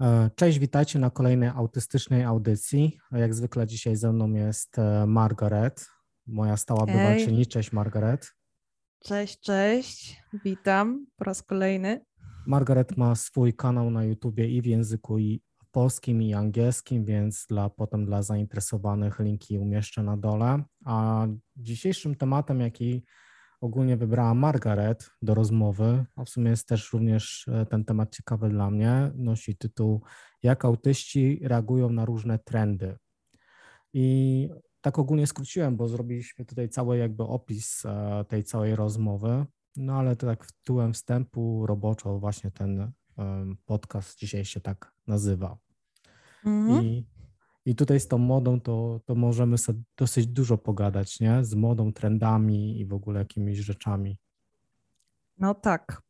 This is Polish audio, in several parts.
E, cześć, witajcie na kolejnej autystycznej audycji. Jak zwykle dzisiaj ze mną jest e, Margaret, moja stała bywaczyni. Cześć Margaret. Cześć, cześć. Witam po raz kolejny. Margaret ma swój kanał na YouTubie i w języku i polskim i angielskim, więc dla, potem dla zainteresowanych linki umieszczę na dole. A dzisiejszym tematem, jaki ogólnie wybrała Margaret do rozmowy, a w sumie jest też również e, ten temat ciekawy dla mnie, nosi tytuł Jak autyści reagują na różne trendy. I tak ogólnie skróciłem, bo zrobiliśmy tutaj cały jakby opis e, tej całej rozmowy, no ale to tak tytułem wstępu roboczo właśnie ten podcast dzisiaj się tak nazywa. Mhm. I i tutaj z tą modą to, to możemy sobie dosyć dużo pogadać, nie? Z modą, trendami i w ogóle jakimiś rzeczami. No tak.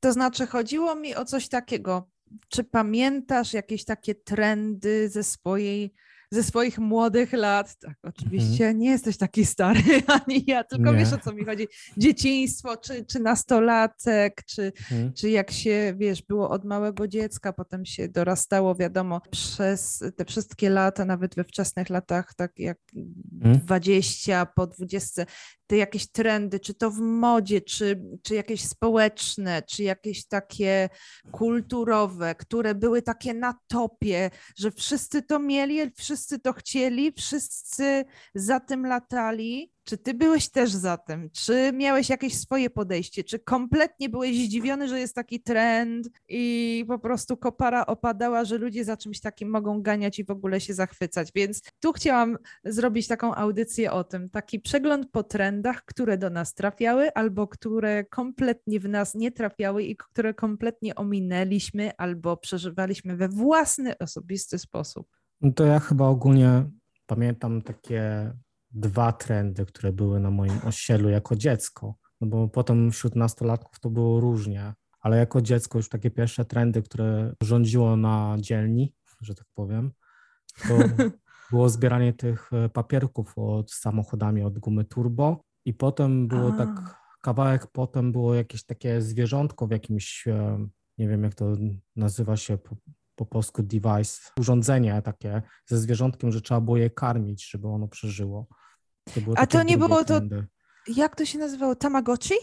To znaczy, chodziło mi o coś takiego. Czy pamiętasz jakieś takie trendy ze swojej ze swoich młodych lat. Tak, oczywiście mhm. nie jesteś taki stary ani ja, tylko nie. wiesz o co mi chodzi. Dzieciństwo, czy, czy nastolatek, czy, mhm. czy jak się, wiesz, było od małego dziecka, potem się dorastało, wiadomo, przez te wszystkie lata, nawet we wczesnych latach, tak jak mhm. 20, po 20, te jakieś trendy, czy to w modzie, czy, czy jakieś społeczne, czy jakieś takie kulturowe, które były takie na topie, że wszyscy to mieli, wszyscy to chcieli, wszyscy za tym latali czy ty byłeś też za tym? Czy miałeś jakieś swoje podejście? Czy kompletnie byłeś zdziwiony, że jest taki trend i po prostu kopara opadała, że ludzie za czymś takim mogą ganiać i w ogóle się zachwycać? Więc tu chciałam zrobić taką audycję o tym, taki przegląd po trendach, które do nas trafiały albo które kompletnie w nas nie trafiały i które kompletnie ominęliśmy albo przeżywaliśmy we własny, osobisty sposób. No to ja chyba ogólnie pamiętam takie dwa trendy, które były na moim osiedlu jako dziecko. No bo potem wśród nastolatków to było różnie, ale jako dziecko już takie pierwsze trendy, które rządziło na dzielni, że tak powiem, to było zbieranie tych e, papierków od samochodami od gumy turbo i potem było A. tak, kawałek potem było jakieś takie zwierzątko w jakimś, e, nie wiem jak to nazywa się po, po polsku device, urządzenie takie ze zwierzątkiem, że trzeba było je karmić, żeby ono przeżyło. To A to nie było to. Jak to się nazywało? Tamagotchi?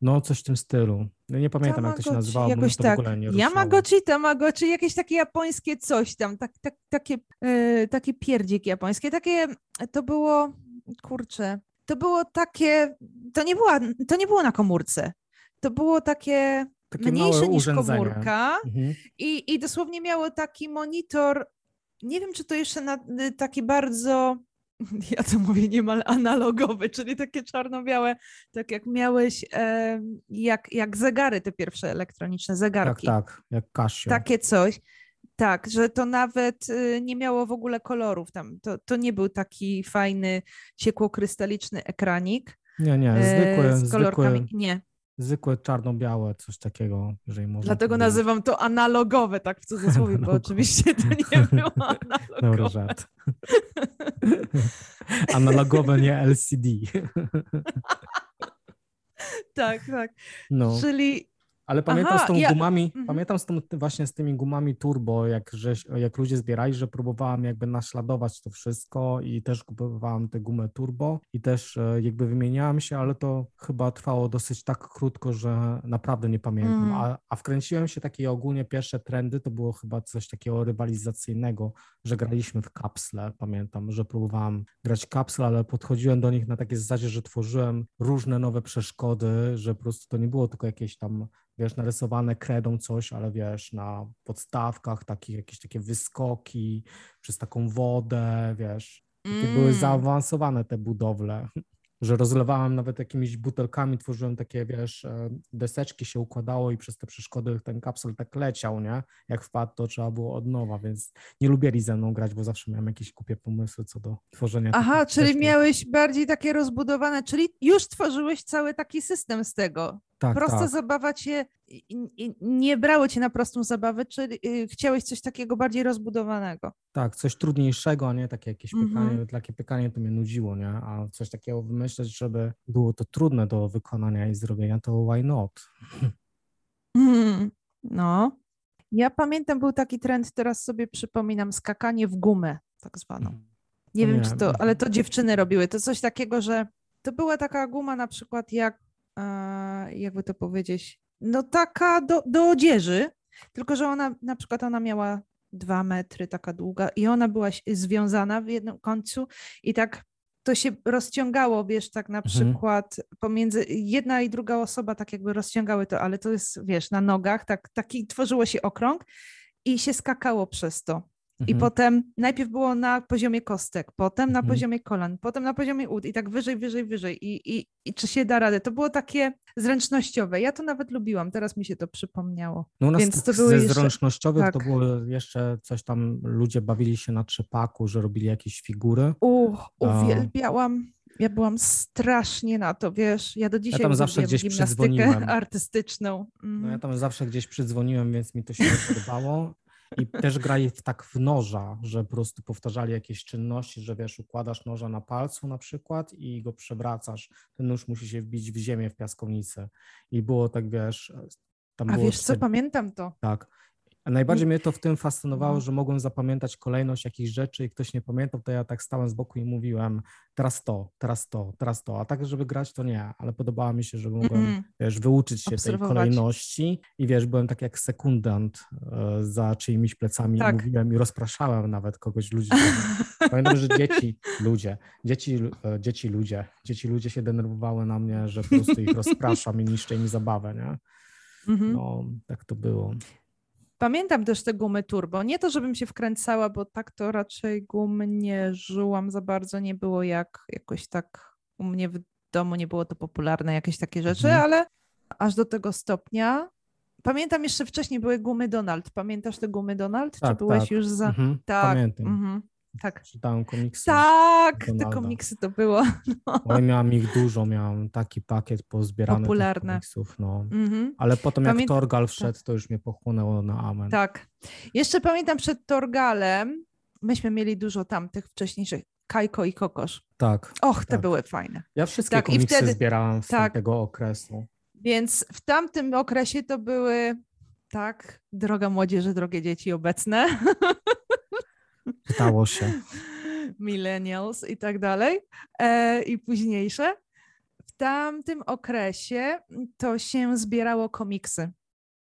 No, coś w tym stylu. Nie pamiętam, Tamagotchi, jak to się nazywało, jakoś tak. w ogóle nie Tamagotchi, jakieś takie japońskie coś tam, tak, tak, takie, yy, takie pierdziki japońskie, takie, to było, kurczę, to było takie, to nie, była, to nie było na komórce, to było takie, takie mniejsze niż komórka mhm. i, i dosłownie miało taki monitor, nie wiem, czy to jeszcze na, taki bardzo ja to mówię niemal analogowy, czyli takie czarno-białe, tak jak miałeś, jak, jak zegary, te pierwsze elektroniczne zegarki. Tak, tak, jak Casio. Takie coś. Tak, że to nawet y, nie miało w ogóle kolorów tam. To, to nie był taki fajny, ciekło-krystaliczny ekranik. Nie, nie, zwykły, e, z kolorkami. Zwykły, nie, zwykłe czarno-białe, coś takiego, jeżeli można. Dlatego nazywam to analogowe, tak w cudzysłowie, bo oczywiście to nie było analogowe. Dobry żart. analogowe, nie LCD. tak, tak. No. Czyli ale pamiętam Aha, z tą ja... gumami, mhm. pamiętam z tą, właśnie z tymi gumami turbo, jak, że, jak ludzie zbierali, że próbowałam jakby naśladować to wszystko i też kupowałam te gumę turbo i też e, jakby wymieniałam się, ale to chyba trwało dosyć tak krótko, że naprawdę nie pamiętam. Mm. A, a wkręciłem się takie ogólnie pierwsze trendy, to było chyba coś takiego rywalizacyjnego, że graliśmy w kapsle, pamiętam, że próbowałam grać kapsle, ale podchodziłem do nich na takiej zasadzie, że tworzyłem różne nowe przeszkody, że po prostu to nie było tylko jakieś tam wiesz, narysowane kredą coś, ale wiesz, na podstawkach takich jakieś takie wyskoki, przez taką wodę, wiesz. Takie mm. były zaawansowane te budowle że rozlewałem nawet jakimiś butelkami, tworzyłem takie, wiesz, e, deseczki się układało i przez te przeszkody ten kapsel tak leciał, nie? Jak wpadł, to trzeba było od nowa, więc nie lubili ze mną grać, bo zawsze miałem jakieś kupie pomysły co do tworzenia. Aha, czyli miałeś bardziej takie rozbudowane, czyli już tworzyłeś cały taki system z tego. Tak, Prosta tak. zabawa cię nie brało cię na prostą zabawę, czyli y, chciałeś coś takiego bardziej rozbudowanego. Tak, coś trudniejszego, a nie takie jakieś -hmm. pytanie, takie pytanie to mnie nudziło, nie? A coś takiego wymyśleć, żeby było to trudne do wykonania i zrobienia, to why not? Mm, no. Ja pamiętam, był taki trend, teraz sobie przypominam, skakanie w gumę, tak zwaną. Mhm. Nie wiem, czy to, ale to dziewczyny robiły. To coś takiego, że to była taka guma na przykład jak, jakby to powiedzieć, no taka do, do odzieży, tylko że ona na przykład ona miała dwa metry, taka długa i ona była związana w jednym końcu i tak to się rozciągało, wiesz, tak na mhm. przykład pomiędzy jedna i druga osoba tak jakby rozciągały to, ale to jest, wiesz, na nogach, tak, taki tworzyło się okrąg i się skakało przez to. I mhm. potem najpierw było na poziomie kostek, potem na mhm. poziomie kolan, potem na poziomie ud i tak wyżej, wyżej, wyżej. I, i, I czy się da radę? To było takie zręcznościowe. Ja to nawet lubiłam, teraz mi się to przypomniało. No u nas Więc to były ze jeszcze... zręcznościowych tak. to było jeszcze coś tam, ludzie bawili się na trzepaku, że robili jakieś figury. Uch, uwielbiałam. Ja byłam strasznie na to, wiesz, ja do dzisiaj ja tam zawsze gdzieś gimnastykę artystyczną. Mm. No ja tam zawsze gdzieś przydzwoniłem, więc mi to się podobało. I też grali tak w noża, że po prostu powtarzali jakieś czynności, że wiesz, układasz noża na palcu na przykład i go przewracasz. Ten nóż musi się wbić w ziemię w piaskownicy. I było tak, wiesz... Tam A wiesz co, pamiętam to. Tak. Najbardziej mnie to w tym fascynowało, no. że mogłem zapamiętać kolejność jakichś rzeczy i ktoś nie pamiętał, to ja tak stałem z boku i mówiłem teraz to, teraz to, teraz to. A tak, żeby grać, to nie, ale podobało mi się, że mogłem, mm wiesz, wyuczyć się tej kolejności i wiesz, byłem tak jak sekundant e, za czyimiś plecami tak. mówiłem i rozpraszałem nawet kogoś, ludzi. Pamiętam, że dzieci, ludzie, dzieci, e, dzieci, ludzie, dzieci, ludzie się denerwowały na mnie, że po prostu ich rozpraszam i niszczę im zabawę, nie? Mm -hmm. No, tak to było. Pamiętam też te gumy turbo. Nie to, żebym się wkręcała, bo tak to raczej gum nie żyłam za bardzo. Nie było jak jakoś tak u mnie w domu nie było to popularne, jakieś takie rzeczy, mhm. ale aż do tego stopnia. Pamiętam jeszcze wcześniej były gumy Donald. Pamiętasz te gumy Donald? Tak, Czy byłeś tak. już za. Mhm, tak. Pamiętam. Mhm. Tak. Czytałem komiksy. Tak, Donalda. te komiksy to było. No. Oj, miałam ich dużo, miałam taki pakiet pozbierany Popularne. komiksów, no. Mhm. Ale potem jak Torgal tak. wszedł, to już mnie pochłonęło na amen. Tak. Jeszcze pamiętam przed Torgalem, myśmy mieli dużo tamtych wcześniejszych, Kajko i Kokosz. Tak. Och, te tak. były fajne. Ja wszystkie tak, komiksy wtedy, zbierałam z tak. tego okresu. Więc w tamtym okresie to były, tak, droga młodzieży, drogie dzieci obecne. Stało się. Millennials i tak dalej, e, i późniejsze. W tamtym okresie to się zbierało komiksy.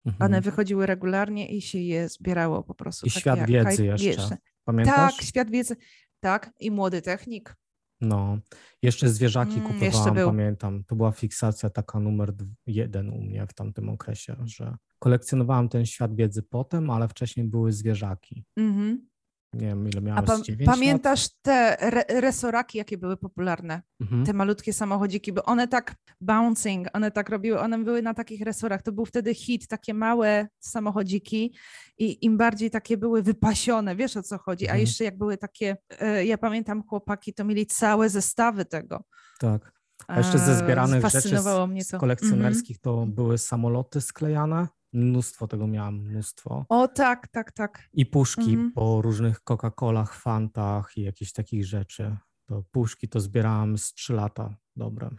Mhm. One wychodziły regularnie i się je zbierało po prostu. I tak świat wiedzy jeszcze. jeszcze. Pamiętasz? Tak, świat wiedzy. Tak, i młody technik. No, jeszcze zwierzaki mm, kupowałam, jeszcze pamiętam. To była fiksacja taka numer jeden u mnie w tamtym okresie, że kolekcjonowałam ten świat wiedzy potem, ale wcześniej były zwierzaki. Mhm nie wiem ile miałeś, A pa 9 pamiętasz lat? te re resoraki, jakie były popularne? Mhm. Te malutkie samochodziki, bo one tak bouncing, one tak robiły, one były na takich resorach. To był wtedy hit, takie małe samochodziki i im bardziej takie były wypasione, wiesz o co chodzi. Mhm. A jeszcze jak były takie, e, ja pamiętam chłopaki, to mieli całe zestawy tego. Tak. A jeszcze ze zbieranych rzeczy z, z kolekcjonerskich mhm. to były samoloty sklejane Mnóstwo tego miałam, mnóstwo. O tak, tak, tak. I puszki mhm. po różnych Coca-Colach, Fantach i jakichś takich rzeczy. To puszki to zbierałam z 3 lata, dobre.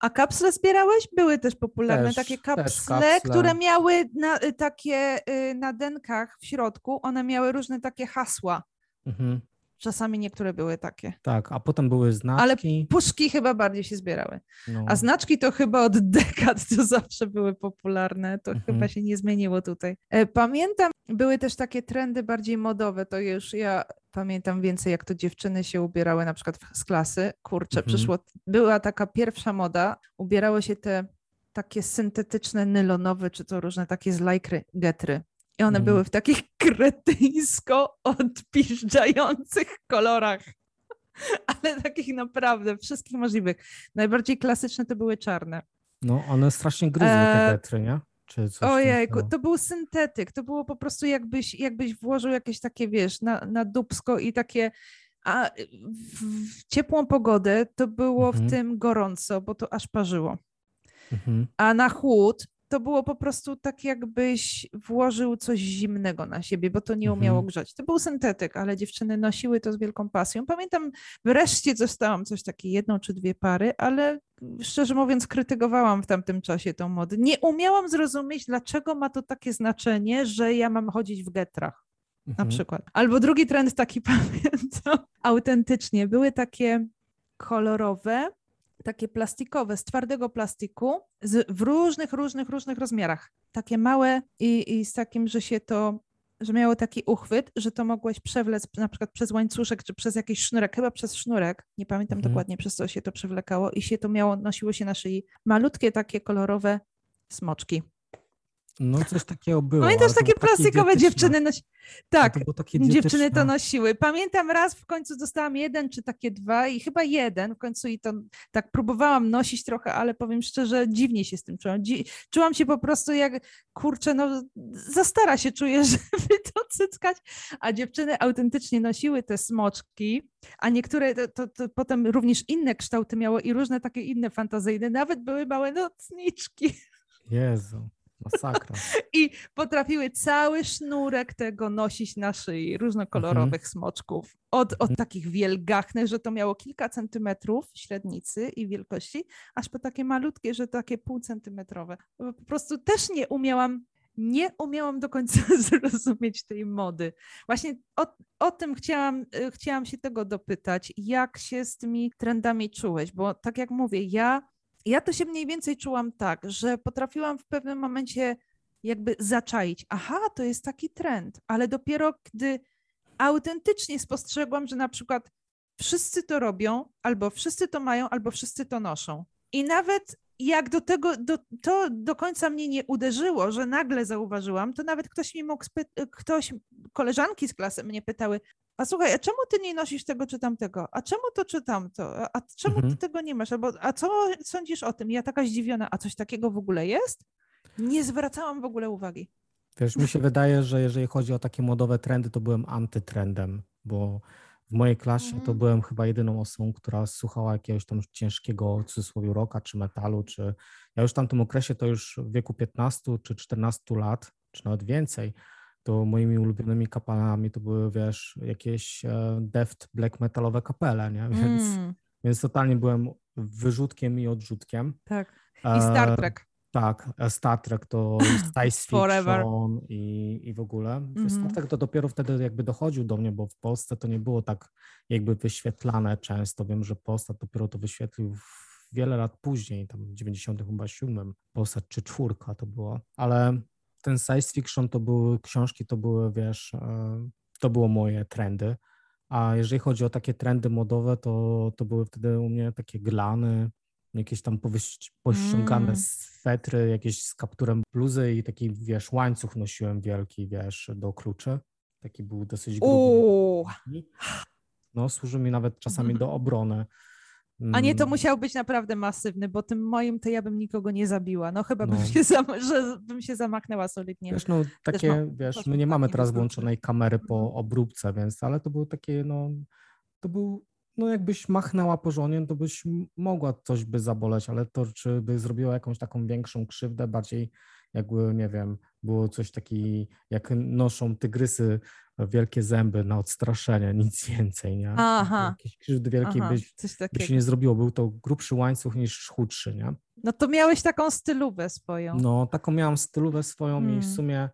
A kapsle zbierałeś? Były też popularne też, takie kapsle, kapsle, które miały na, y, takie y, na denkach w środku, one miały różne takie hasła. Mhm. Czasami niektóre były takie. Tak, a potem były znaczki. Ale puszki chyba bardziej się zbierały. No. A znaczki to chyba od dekad to zawsze były popularne. To mhm. chyba się nie zmieniło tutaj. E, pamiętam, były też takie trendy bardziej modowe. To już ja pamiętam więcej, jak to dziewczyny się ubierały na przykład z klasy. Kurczę, mhm. przyszło. Była taka pierwsza moda. Ubierały się te takie syntetyczne, nylonowe, czy to różne takie z lajkry, getry. I one mm. były w takich kretyńsko odpiszczających kolorach. Ale takich naprawdę, wszystkich możliwych. Najbardziej klasyczne to były czarne. No, one strasznie gryzły te getry, nie? Czy coś Ojejku, to był syntetyk. To było po prostu jakbyś, jakbyś włożył jakieś takie, wiesz, na, na dubsko i takie a w, w ciepłą pogodę to było mhm. w tym gorąco, bo to aż parzyło. Mhm. A na chłód to było po prostu tak, jakbyś włożył coś zimnego na siebie, bo to nie umiało mhm. grzać. To był syntetyk, ale dziewczyny nosiły to z wielką pasją. Pamiętam, wreszcie dostałam coś takie, jedną czy dwie pary, ale szczerze mówiąc, krytykowałam w tamtym czasie tą modę. Nie umiałam zrozumieć, dlaczego ma to takie znaczenie, że ja mam chodzić w getrach. Na mhm. przykład. Albo drugi trend taki pamiętam, autentycznie, były takie kolorowe, takie plastikowe, z twardego plastiku, z, w różnych, różnych, różnych rozmiarach. Takie małe i, i z takim, że się to, że miało taki uchwyt, że to mogłeś przewlec na przykład przez łańcuszek, czy przez jakiś sznurek, chyba przez sznurek, nie pamiętam mhm. dokładnie przez co się to przewlekało i się to miało, nosiło się na szyi. Malutkie takie kolorowe smoczki. No coś takiego było. Pamiętasz takie plastikowe dziewczyny? Nosi... Tak, to dziewczyny to nosiły. Pamiętam raz w końcu dostałam jeden czy takie dwa i chyba jeden w końcu i to tak próbowałam nosić trochę, ale powiem szczerze, dziwnie się z tym czułam. Dzi... Czułam się po prostu jak, kurczę, no za stara się czuję, żeby to cyckać, a dziewczyny autentycznie nosiły te smoczki, a niektóre to, to, to potem również inne kształty miało i różne takie inne fantazyjne, nawet były małe nocniczki. Jezu. Masakra. I potrafiły cały sznurek tego nosić na szyi, różnokolorowych mhm. smoczków. Od, od mhm. takich wielgachnych, że to miało kilka centymetrów średnicy i wielkości, aż po takie malutkie, że takie półcentymetrowe. Po prostu też nie umiałam nie umiałam do końca zrozumieć tej mody. Właśnie o, o tym chciałam, y, chciałam się tego dopytać, jak się z tymi trendami czułeś, bo tak jak mówię, ja ja to się mniej więcej czułam tak, że potrafiłam w pewnym momencie jakby zaczaić, aha, to jest taki trend, ale dopiero gdy autentycznie spostrzegłam, że na przykład wszyscy to robią, albo wszyscy to mają, albo wszyscy to noszą. I nawet jak do tego, do, to do końca mnie nie uderzyło, że nagle zauważyłam, to nawet ktoś mi mógł, ktoś, koleżanki z klasy mnie pytały, a słuchaj, a czemu ty nie nosisz tego czy tamtego? A czemu to czy tamto? A czemu mhm. ty tego nie masz? Albo, a co sądzisz o tym? Ja taka zdziwiona, a coś takiego w ogóle jest? Nie zwracałam w ogóle uwagi. Wiesz, mi się wydaje, że jeżeli chodzi o takie modowe trendy, to byłem antytrendem, bo w mojej klasie to mhm. byłem chyba jedyną osobą, która słuchała jakiegoś tam ciężkiego, w cudzysłowie, rocka czy metalu, czy ja już w tamtym okresie to już w wieku 15 czy 14 lat, czy nawet więcej, to moimi ulubionymi kapelami to były, wiesz, jakieś e, deft black metalowe kapele, nie? Więc, mm. więc totalnie byłem wyrzutkiem i odrzutkiem. Tak. I Star Trek. E, tak, Star Trek to science fiction i, i w ogóle. Mm. Star Trek to dopiero wtedy jakby dochodził do mnie, bo w Polsce to nie było tak jakby wyświetlane często. Wiem, że Polsat dopiero to wyświetlił wiele lat później, tam w 97 Polsat czy czwórka to było, ale ten science fiction to były książki, to były, wiesz, e, to było moje trendy. A jeżeli chodzi o takie trendy modowe, to, to były wtedy u mnie takie glany, jakieś tam pościągane mm. swetry, jakieś z kapturem bluzy i taki, wiesz, łańcuch nosiłem wielki, wiesz, do kluczy. Taki był dosyć gruby. No, służy mi nawet czasami do obrony. A nie, to mm. musiał być naprawdę masywny, bo tym moim to ja bym nikogo nie zabiła. No chyba no. Bym, się zam- że bym się zamachnęła solidnie. Wiesz, no takie, no, wiesz, my nie mamy teraz włączonej kamery po obróbce, więc, ale to był takie, no, to był, no jakbyś machnęła porządnie, to byś mogła coś by zaboleć, ale to czy by zrobiła jakąś taką większą krzywdę, bardziej jakby, nie wiem, było coś takiego, jak noszą tygrysy wielkie zęby na odstraszenie, nic więcej, nie? Aha. Jakieś krzywdy wielkiej by, by się nie zrobiło, był to grubszy łańcuch niż chudszy, nie? No to miałeś taką stylówę swoją. No, taką miałam stylówę swoją hmm. i w hmm. sumie e,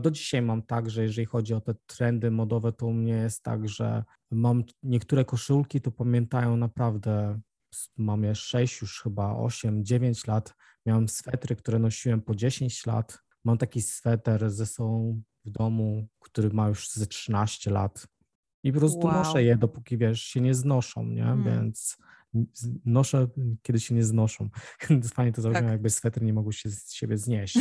do dzisiaj mam tak, że jeżeli chodzi o te trendy modowe, to u mnie jest tak, że mam niektóre koszulki, to pamiętają naprawdę, mam je 6 już chyba, 8, 9 lat, miałem swetry, które nosiłem po 10 lat, mam taki sweter ze sobą w domu, który ma już ze 13 lat. I po prostu wow. noszę je, dopóki wiesz, się nie znoszą, nie? Hmm. Więc noszę, kiedy się nie znoszą. Fajnie to zabrzmiało, tak. jakby swetry nie mogły się z siebie znieść.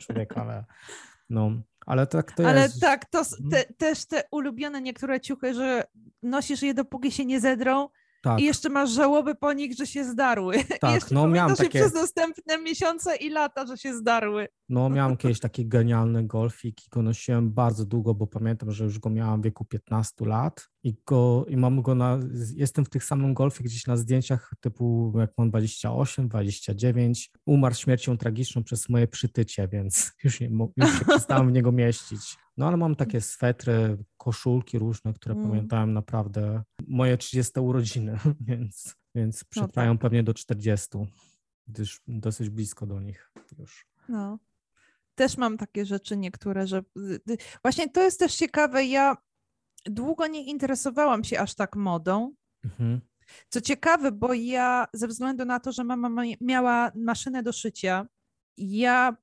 człowiek, ale no, ale tak to ale jest. Ale tak, to mhm. te, też te ulubione niektóre ciuchy, że nosisz je dopóki się nie zedrą, tak. I jeszcze masz żałoby po nich, że się zdarły. Tak, I jeszcze no miałem takie... przez następne miesiące i lata, że się zdarły. No, miałem kiedyś taki genialny golfik i go nosiłem bardzo długo, bo pamiętam, że już go miałam w wieku 15 lat i, go, i mam go na, jestem w tych samym golfie gdzieś na zdjęciach typu jak mam 28, 29. Umarł śmiercią tragiczną przez moje przytycie, więc już, nie, już się przestałem w niego mieścić. No ale mam takie swetry, koszulki różne, które mm. pamiętałem naprawdę moje 30 urodziny, więc, więc przetrwają no tak. pewnie do 40, gdyż dosyć blisko do nich już. No. Też mam takie rzeczy niektóre, że właśnie to jest też ciekawe. Ja długo nie interesowałam się aż tak modą. Mhm. Co ciekawe, bo ja ze względu na to, że mama miała maszynę do szycia, ja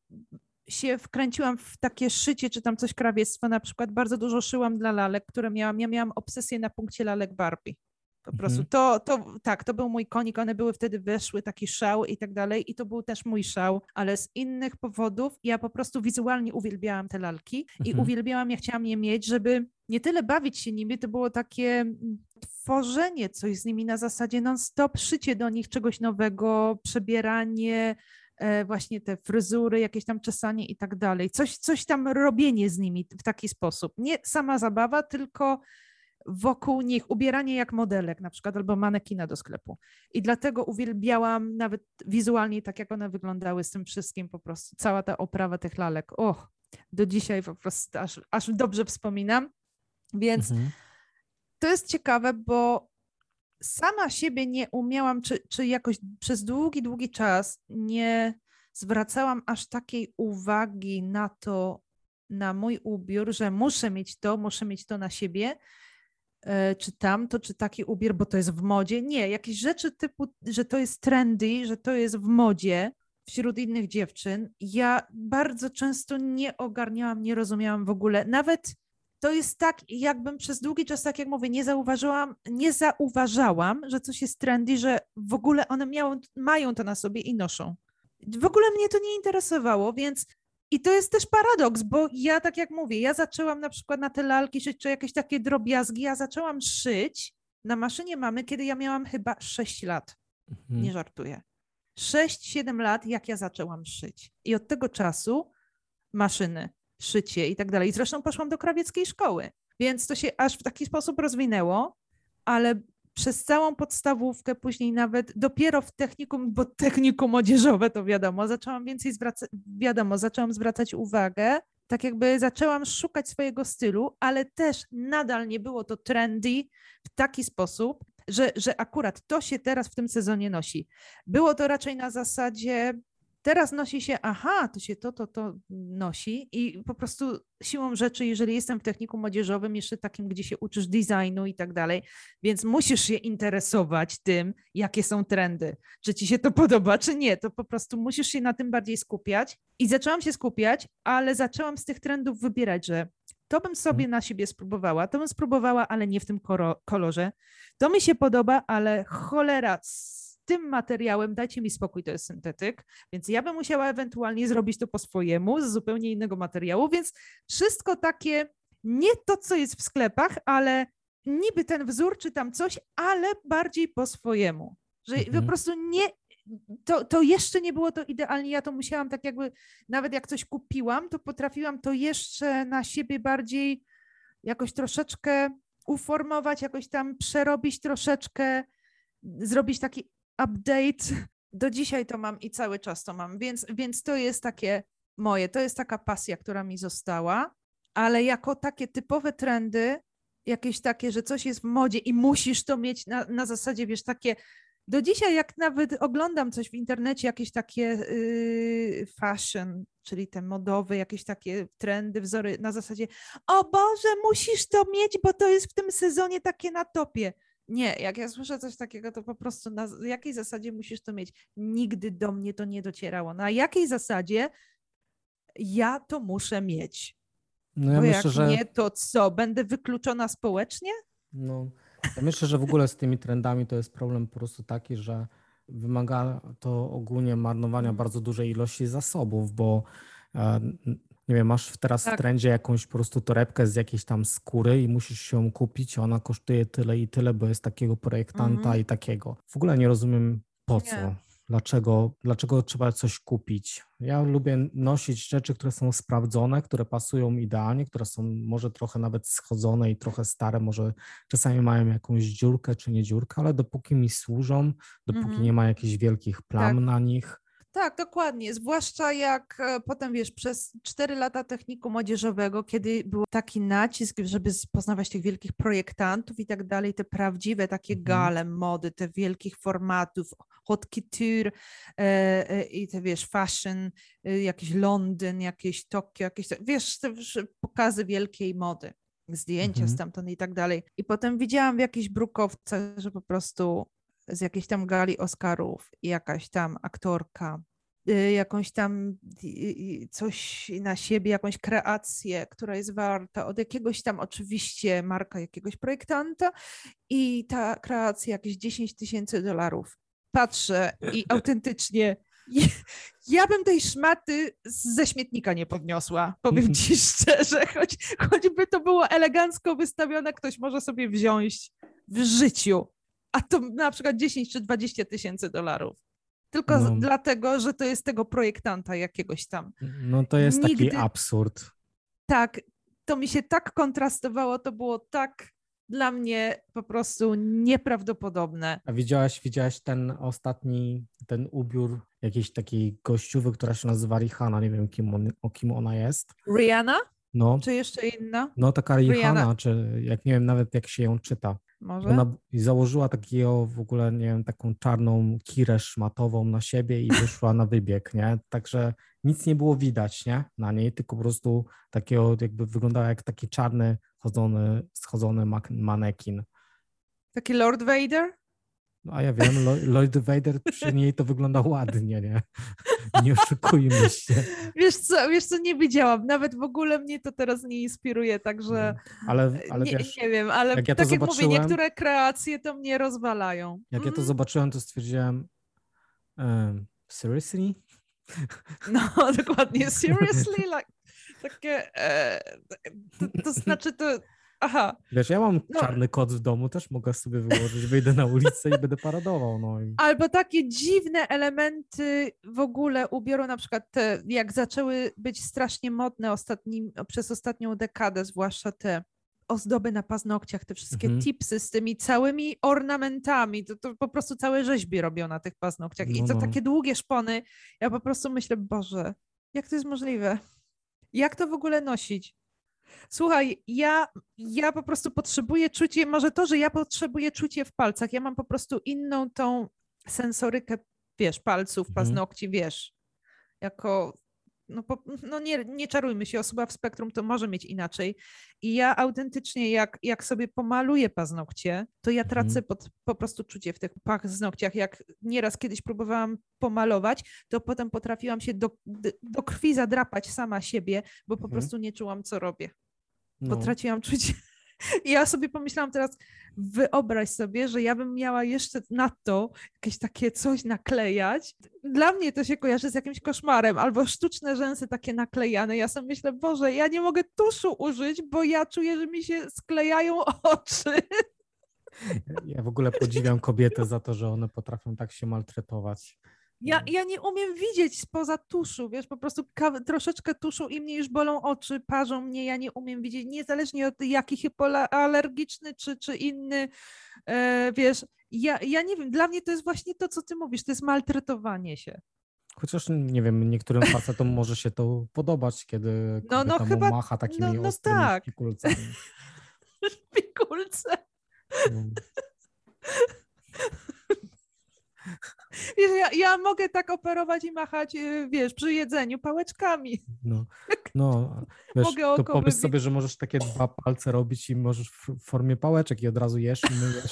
się wkręciłam w takie szycie, czy tam coś krawiectwo, na przykład bardzo dużo szyłam dla lalek, które miałam, ja miałam obsesję na punkcie lalek Barbie. Po mhm. prostu to, to, tak, to był mój konik, one były wtedy weszły, taki szał i tak dalej i to był też mój szał, ale z innych powodów ja po prostu wizualnie uwielbiałam te lalki i mhm. uwielbiałam, ja chciałam je mieć, żeby nie tyle bawić się nimi, to było takie mm, tworzenie coś z nimi na zasadzie non-stop, szycie do nich czegoś nowego, przebieranie, e, właśnie te fryzury, jakieś tam czesanie i tak dalej. Coś, coś tam robienie z nimi w taki sposób. Nie sama zabawa, tylko wokół nich ubieranie jak modelek na przykład albo manekina do sklepu. I dlatego uwielbiałam nawet wizualnie tak, jak one wyglądały z tym wszystkim po prostu. Cała ta oprawa tych lalek. Och, do dzisiaj po prostu aż, aż dobrze wspominam. Więc mhm. to jest ciekawe, bo sama siebie nie umiałam, czy, czy jakoś przez długi, długi czas nie zwracałam aż takiej uwagi na to, na mój ubiór, że muszę mieć to, muszę mieć to na siebie, czy tamto, czy taki ubiór, bo to jest w modzie. Nie, jakieś rzeczy typu, że to jest trendy, że to jest w modzie wśród innych dziewczyn. Ja bardzo często nie ogarniałam, nie rozumiałam w ogóle. Nawet to jest tak, jakbym przez długi czas, tak jak mówię, nie zauważyłam, nie zauważałam, że coś jest trendy, że w ogóle one miało, mają to na sobie i noszą. W ogóle mnie to nie interesowało, więc i to jest też paradoks, bo ja tak jak mówię, ja zaczęłam na przykład na te lalki szyć, czy jakieś takie drobiazgi, ja zaczęłam szyć na maszynie mamy, kiedy ja miałam chyba 6 lat. Mhm. Nie żartuję. 6-7 lat, jak ja zaczęłam szyć. I od tego czasu maszyny, szycie i tak dalej. Zresztą poszłam do krawieckiej szkoły, więc to się aż w taki sposób rozwinęło, ale przez całą podstawówkę, później nawet dopiero w technikum, bo technikum młodzieżowe to wiadomo, zaczęłam więcej zwracać, wiadomo, zaczęłam zwracać uwagę, tak jakby zaczęłam szukać swojego stylu, ale też nadal nie było to trendy w taki sposób, że, że akurat to się teraz w tym sezonie nosi. Było to raczej na zasadzie Teraz nosi się, aha, to się to, to, to nosi i po prostu siłą rzeczy, jeżeli jestem w techniku młodzieżowym, jeszcze takim, gdzie się uczysz designu i tak dalej, więc musisz się interesować tym, jakie są trendy. Czy ci się to podoba, czy nie, to po prostu musisz się na tym bardziej skupiać. I zaczęłam się skupiać, ale zaczęłam z tych trendów wybierać, że to bym sobie mhm. na siebie spróbowała, to bym spróbowała, ale nie w tym kolorze. To mi się podoba, ale cholera, tym materiałem, dajcie mi spokój, to jest syntetyk, więc ja bym musiała ewentualnie zrobić to po swojemu, z zupełnie innego materiału, więc wszystko takie, nie to, co jest w sklepach, ale niby ten wzór czy tam coś, ale bardziej po swojemu. Że mhm. po prostu nie, to, to jeszcze nie było to idealnie. Ja to musiałam tak jakby, nawet jak coś kupiłam, to potrafiłam to jeszcze na siebie bardziej jakoś troszeczkę uformować, jakoś tam przerobić troszeczkę, zrobić taki update. Do dzisiaj to mam i cały czas to mam, więc, więc to jest takie moje, to jest taka pasja, która mi została, ale jako takie typowe trendy, jakieś takie, że coś jest w modzie i musisz to mieć na, na zasadzie, wiesz, takie do dzisiaj, jak nawet oglądam coś w internecie, jakieś takie yy, fashion, czyli te modowe, jakieś takie trendy, wzory na zasadzie, o Boże, musisz to mieć, bo to jest w tym sezonie takie na topie. Nie, jak ja słyszę coś takiego, to po prostu na jakiej zasadzie musisz to mieć? Nigdy do mnie to nie docierało. Na jakiej zasadzie ja to muszę mieć? No ja Bo myślę, jak że... nie, to co? Będę wykluczona społecznie? No, ja myślę, że w ogóle z tymi trendami to jest problem po prostu taki, że wymaga to ogólnie marnowania bardzo dużej ilości zasobów, bo e, nie wiem, masz teraz tak. w trendzie jakąś po prostu torebkę z jakiejś tam skóry i musisz ją kupić, ona kosztuje tyle i tyle, bo jest takiego projektanta -hmm. i takiego. W ogóle nie rozumiem po co. Nie. dlaczego, dlaczego trzeba coś kupić. Ja lubię nosić rzeczy, które są sprawdzone, które pasują idealnie, które są może trochę nawet schodzone i trochę stare, może czasami mają jakąś dziurkę czy nie dziurkę, ale dopóki mi służą, dopóki -hmm. nie ma jakichś wielkich plam tak. na nich, tak, dokładnie. Zwłaszcza jak e, potem wiesz, przez 4 lata techniku młodzieżowego, kiedy był taki nacisk, żeby poznawać tych wielkich projektantów i tak dalej, te prawdziwe takie mhm. gale mody, te wielkich formatów, haute couture e, e, i te wiesz, fashion, e, jakiś Londyn, jakieś Tokio, jakieś, wiesz, te pokazy wielkiej mody zdjęcia mhm. stamtąd i tak dalej. I potem widziałam w jakichś brukowcach, że po prostu z jakiejś tam gali Oscarów jakaś tam aktorka, y, jakąś tam coś na siebie, jakąś kreację, która jest warta od jakiegoś tam oczywiście marka jakiegoś projektanta i ta kreacja jakieś 10 tysięcy dolarów. Patrzę i autentycznie ja bym tej szmaty ze śmietnika nie podniosła, powiem ci szczerze, choć, choćby to było elegancko wystawione, ktoś może sobie wziąć w życiu a to na przykład 10 czy 20 tysięcy dolarów. Tylko no. dlatego, że to jest tego projektanta jakiegoś tam. No to jest Nigdy... taki absurd. Tak, to mi się tak kontrastowało, to było tak dla mnie po prostu nieprawdopodobne. A widziałaś, widziałaś ten ostatni, ten ubiór jakiejś takiej gościuwy, która się nazywa Rihanna, nie wiem kim, on, o kim ona jest. Rihanna? No. Czy jeszcze inna? No taka Rihanna, Rihanna, czy jak nie wiem nawet jak się ją czyta. Może? Ona założyła takiego w ogóle, nie wiem, taką czarną kirę szmatową na siebie i wyszła na wybieg, nie? Także nic nie było widać, nie? Na niej, tylko po prostu takiego, jakby wyglądała jak taki czarny, chodzony, schodzony manekin. Taki Lord Vader? No, a ja wiem, Lloyd Vader przy niej to wygląda ładnie, nie? Nie oszukujmy się. Wiesz co, wiesz co, nie widziałam. Nawet w ogóle mnie to teraz nie inspiruje, także ale, ale nie, wiesz, nie wiem, ale jak ja tak jak mówię, niektóre kreacje to mnie rozwalają. Jak mm. ja to mhm. zobaczyłem, to stwierdziłem um, seriously? No, dokładnie, seriously? Like, takie, e, to, to znaczy to Aha. Wiesz, ja mam no. czarny kot w domu, też mogę sobie wyłożyć, wyjdę na ulicę i będę paradował. No. Albo takie dziwne elementy w ogóle ubioru, na przykład te, jak zaczęły być strasznie modne ostatnim, przez ostatnią dekadę, zwłaszcza te ozdoby na paznokciach, te wszystkie mhm. tipsy z tymi całymi ornamentami, to, to po prostu całe rzeźby robią na tych paznokciach i to no. takie długie szpony. Ja po prostu myślę, Boże, jak to jest możliwe? Jak to w ogóle nosić? Słuchaj, ja, ja po prostu potrzebuję czucie, może to, że ja potrzebuję czucie w palcach, ja mam po prostu inną tą sensorykę, wiesz, palców, mhm. paznokci, wiesz, jako no, po, no nie, nie czarujmy się, osoba w spektrum to może mieć inaczej. I ja autentycznie, jak, jak sobie pomaluję paznokcie, to ja tracę mhm. pod, po prostu czucie w tych paznokciach. Jak nieraz kiedyś próbowałam pomalować, to potem potrafiłam się do, do krwi zadrapać sama siebie, bo po mhm. prostu nie czułam, co robię. No. Potraciłam czucie. I ja sobie pomyślałam teraz, wyobraź sobie, że ja bym miała jeszcze na to jakieś takie coś naklejać. Dla mnie to się kojarzy z jakimś koszmarem, albo sztuczne rzęsy takie naklejane. Ja sobie myślę, Boże, ja nie mogę tuszu użyć, bo ja czuję, że mi się sklejają oczy. Ja w ogóle podziwiam kobiety za to, że one potrafią tak się maltretować. Ja, ja nie umiem widzieć spoza tuszu, wiesz, po prostu troszeczkę tuszu i mnie już bolą oczy, parzą mnie, ja nie umiem widzieć, niezależnie od jaki hipoalergiczny czy, czy inny, e, wiesz, ja, ja nie wiem, dla mnie to jest właśnie to, co ty mówisz, to jest maltretowanie się. Chociaż nie wiem, niektórym facetom może się to podobać, kiedy no, no, chyba, macha takimi no, no ostrymi tak. szpikulcami. Szpikulce. No. Wiesz, ja, ja mogę tak operować i machać, y, wiesz, przy jedzeniu pałeczkami. No, no wiesz, mogę to pomyśl sobie, że możesz takie dwa palce robić i możesz w formie pałeczek i od razu jesz i myjesz.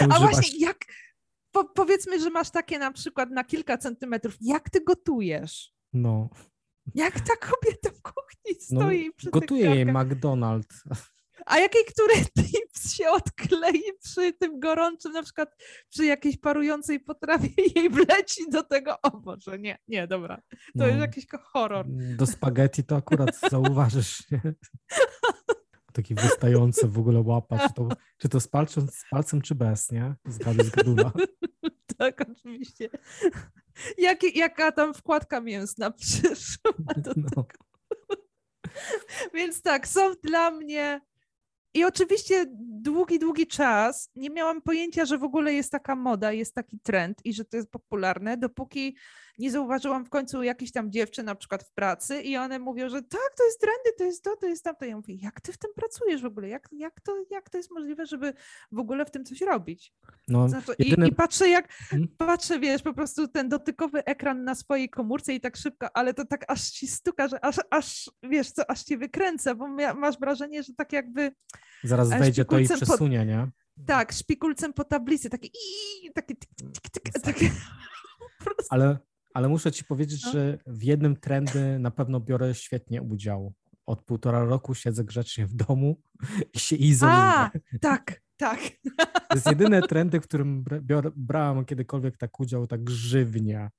I A właśnie, jak, po, powiedzmy, że masz takie na przykład na kilka centymetrów, jak ty gotujesz? No. Jak ta kobieta w kuchni no, stoi no, przy Gotuje jej McDonald's. A jakiej który tips się odklei przy tym gorącym, na przykład przy jakiejś parującej potrawie jej wleci do tego, o Boże, nie, nie, dobra, to no, jest jakiś horror. Do spaghetti to akurat zauważysz, nie? Taki wystający w ogóle łapa, czy to, czy to z, palcem, z palcem, czy bez, nie? Zgady z gadula. tak, oczywiście. Jak, jaka tam wkładka mięsna przyszła do no. tego. Więc tak, są dla mnie i oczywiście długi, długi czas nie miałam pojęcia, że w ogóle jest taka moda, jest taki trend i że to jest popularne, dopóki nie zauważyłam w końcu jakichś tam dziewczyn na przykład w pracy i one mówią, że tak, to jest trendy, to jest to, to jest tamto. Ja mówię, jak ty w tym pracujesz w ogóle? Jak, jak, to, jak to jest możliwe, żeby w ogóle w tym coś robić? No, znaczy, jedyne... i, I patrzę jak, hmm? patrzę, wiesz, po prostu ten dotykowy ekran na swojej komórce i tak szybko, ale to tak aż ci stuka, że aż, aż wiesz co, aż cię wykręca, bo masz wrażenie, że tak jakby... Zaraz wejdzie to i przesunie, nie? Tak, szpikulcem po tablicy, takie i takie, takie, Ale ale muszę ci powiedzieć, no. że w jednym trendy na pewno biorę świetnie udział. Od półtora roku siedzę grzecznie w domu i się izoluję. A, tak, tak. To jest jedyne trendy, w którym brałam kiedykolwiek tak udział, tak żywnie.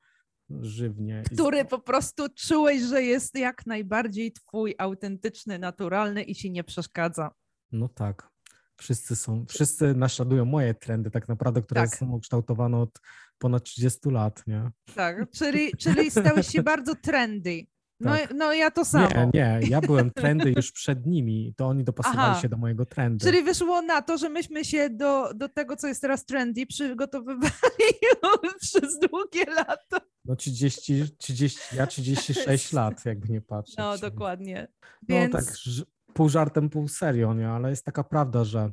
Żywnie. Który po prostu czułeś, że jest jak najbardziej twój autentyczny, naturalny i ci nie przeszkadza. No tak. Wszyscy są, wszyscy naśladują moje trendy tak naprawdę, które tak. są ukształtowane od ponad 30 lat, nie? Tak, czyli, czyli stałeś się bardzo trendy. No, tak. no ja to samo. Nie, nie, ja byłem trendy już przed nimi, to oni dopasowali Aha. się do mojego trendu. Czyli wyszło na to, że myśmy się do, do tego, co jest teraz trendy, przygotowywali przez długie lata. No 30, 30, ja 36 lat, jakby nie patrzeć. No dokładnie. Więc... No tak, pół żartem, pół serio, nie? ale jest taka prawda, że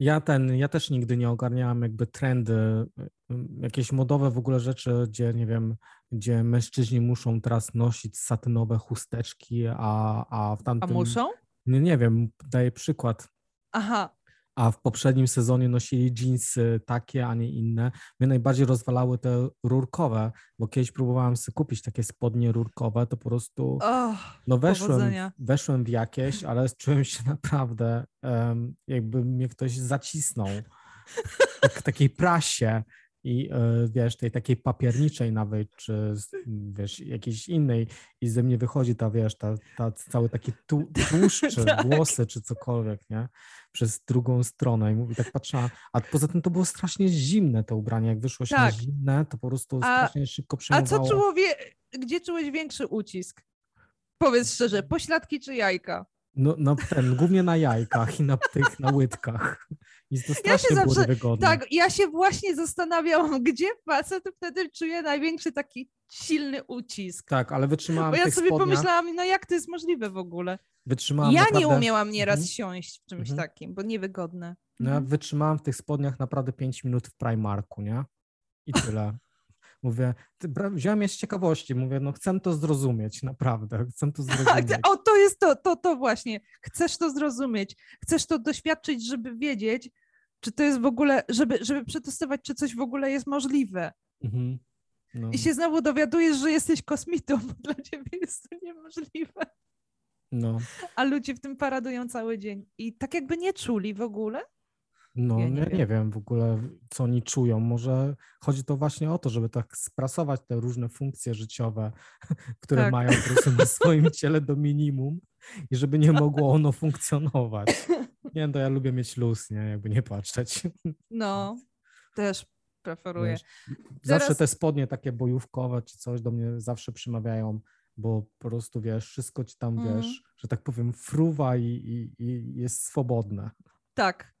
ja ten, ja też nigdy nie ogarniałam jakby trendy, y, y, jakieś modowe w ogóle rzeczy, gdzie nie wiem, gdzie mężczyźni muszą teraz nosić satynowe chusteczki, a, a w tamtym... A muszą? Nie, nie wiem, daję przykład. Aha a w poprzednim sezonie nosili jeansy takie, a nie inne. Mnie najbardziej rozwalały te rurkowe, bo kiedyś próbowałem sobie kupić takie spodnie rurkowe, to po prostu oh, no weszłem, weszłem w jakieś, ale czułem się naprawdę um, jakby mnie ktoś zacisnął. W takiej prasie i e, wiesz, tej takiej papierniczej nawet, czy wiesz, jakiejś innej i ze mnie wychodzi ta, wiesz, ta, ta cały taki tłuszcz, czy tak. włosy, czy cokolwiek, nie? Przez drugą stronę i mówi, tak patrzyła, a poza tym to było strasznie zimne to ubranie, jak wyszło się tak. na zimne, to po prostu a, strasznie szybko przejmowało. A co czuło, gdzie czułeś większy ucisk? Powiedz szczerze, pośladki czy jajka? No, no ten, głównie na jajkach i na tych, na łydkach. I to strasznie ja się zawsze, wygodne. Tak, ja się właśnie zastanawiałam, gdzie facet wtedy czuje największy taki silny ucisk. Tak, ale wytrzymałam Bo ja sobie spodniach. pomyślałam, no jak to jest możliwe w ogóle? Wytrzymałam ja naprawdę... nie umiałam nieraz mhm. siąść w czymś mhm. takim, bo niewygodne. No ja mhm. wytrzymałam w tych spodniach naprawdę 5 minut w Primarku, nie? I tyle. Mówię, wziąłem je z ciekawości, mówię, no chcę to zrozumieć, naprawdę, chcę to zrozumieć. o, to jest to, to, to właśnie, chcesz to zrozumieć, chcesz to doświadczyć, żeby wiedzieć, czy to jest w ogóle, żeby, żeby przetestować, czy coś w ogóle jest możliwe. Mhm. No. I się znowu dowiadujesz, że jesteś kosmitą, bo dla ciebie jest to niemożliwe. No. A ludzie w tym paradują cały dzień i tak jakby nie czuli w ogóle, no, ja nie, ja wiem. nie wiem w ogóle, co oni czują. Może chodzi to właśnie o to, żeby tak sprasować te różne funkcje życiowe, które tak. mają po prostu na swoim ciele do minimum i żeby nie mogło ono funkcjonować. Nie wiem, to ja lubię mieć luz, nie? Jakby nie patrzeć. No, też preferuję. Wiesz, zawsze Teraz... te spodnie takie bojówkowe czy coś do mnie zawsze przemawiają, bo po prostu, wiesz, wszystko ci tam, mm. wiesz, że tak powiem, fruwa i, i, i jest swobodne. Tak,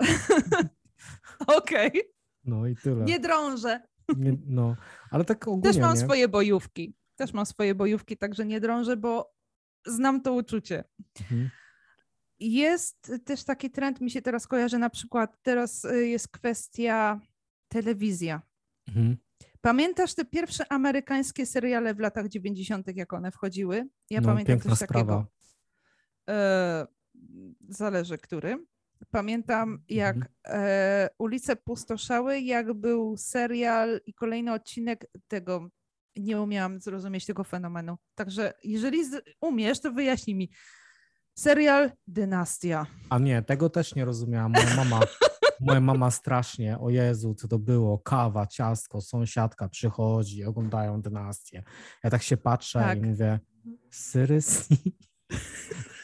Okej. Okay. No i tyle. Nie drążę. Nie, no, ale tak ogólnie, Też mam nie? swoje bojówki. Też mam swoje bojówki, także nie drążę, bo znam to uczucie. Mhm. Jest też taki trend, mi się teraz kojarzy, na przykład teraz y, jest kwestia telewizja. Mhm. Pamiętasz te pierwsze amerykańskie seriale w latach 90., jak one wchodziły? Ja no, pamiętam coś sprawa. takiego. E, zależy który. Pamiętam, jak mhm. e, ulice pustoszały, jak był serial i kolejny odcinek tego. Nie umiałam zrozumieć tego fenomenu. Także jeżeli z, umiesz, to wyjaśnij mi. Serial Dynastia. A nie, tego też nie rozumiałam. Moja mama, moja mama strasznie, o Jezu, co to było, kawa, ciastko, sąsiadka przychodzi, oglądają dynastię. Ja tak się patrzę tak. i mówię, seriously?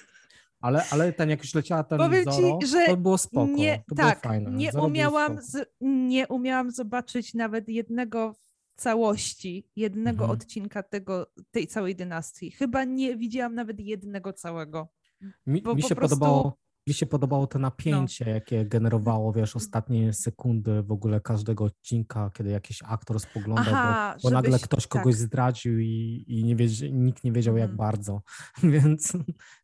Ale, ale ten, jak już leciała ten Powiem Zoro, ci, że to było spoko, nie, to tak, było fajne. Nie umiałam, z, nie umiałam zobaczyć nawet jednego całości, jednego mhm. odcinka tego, tej całej dynastii. Chyba nie widziałam nawet jednego całego. Mi, mi się prostu... podobało mi się podobało to napięcie, no. jakie generowało, wiesz, ostatnie sekundy w ogóle każdego odcinka, kiedy jakiś aktor spoglądał, Aha, bo, bo nagle ktoś kogoś tak. zdradził i, i nie wiedzie, nikt nie wiedział, jak mhm. bardzo, więc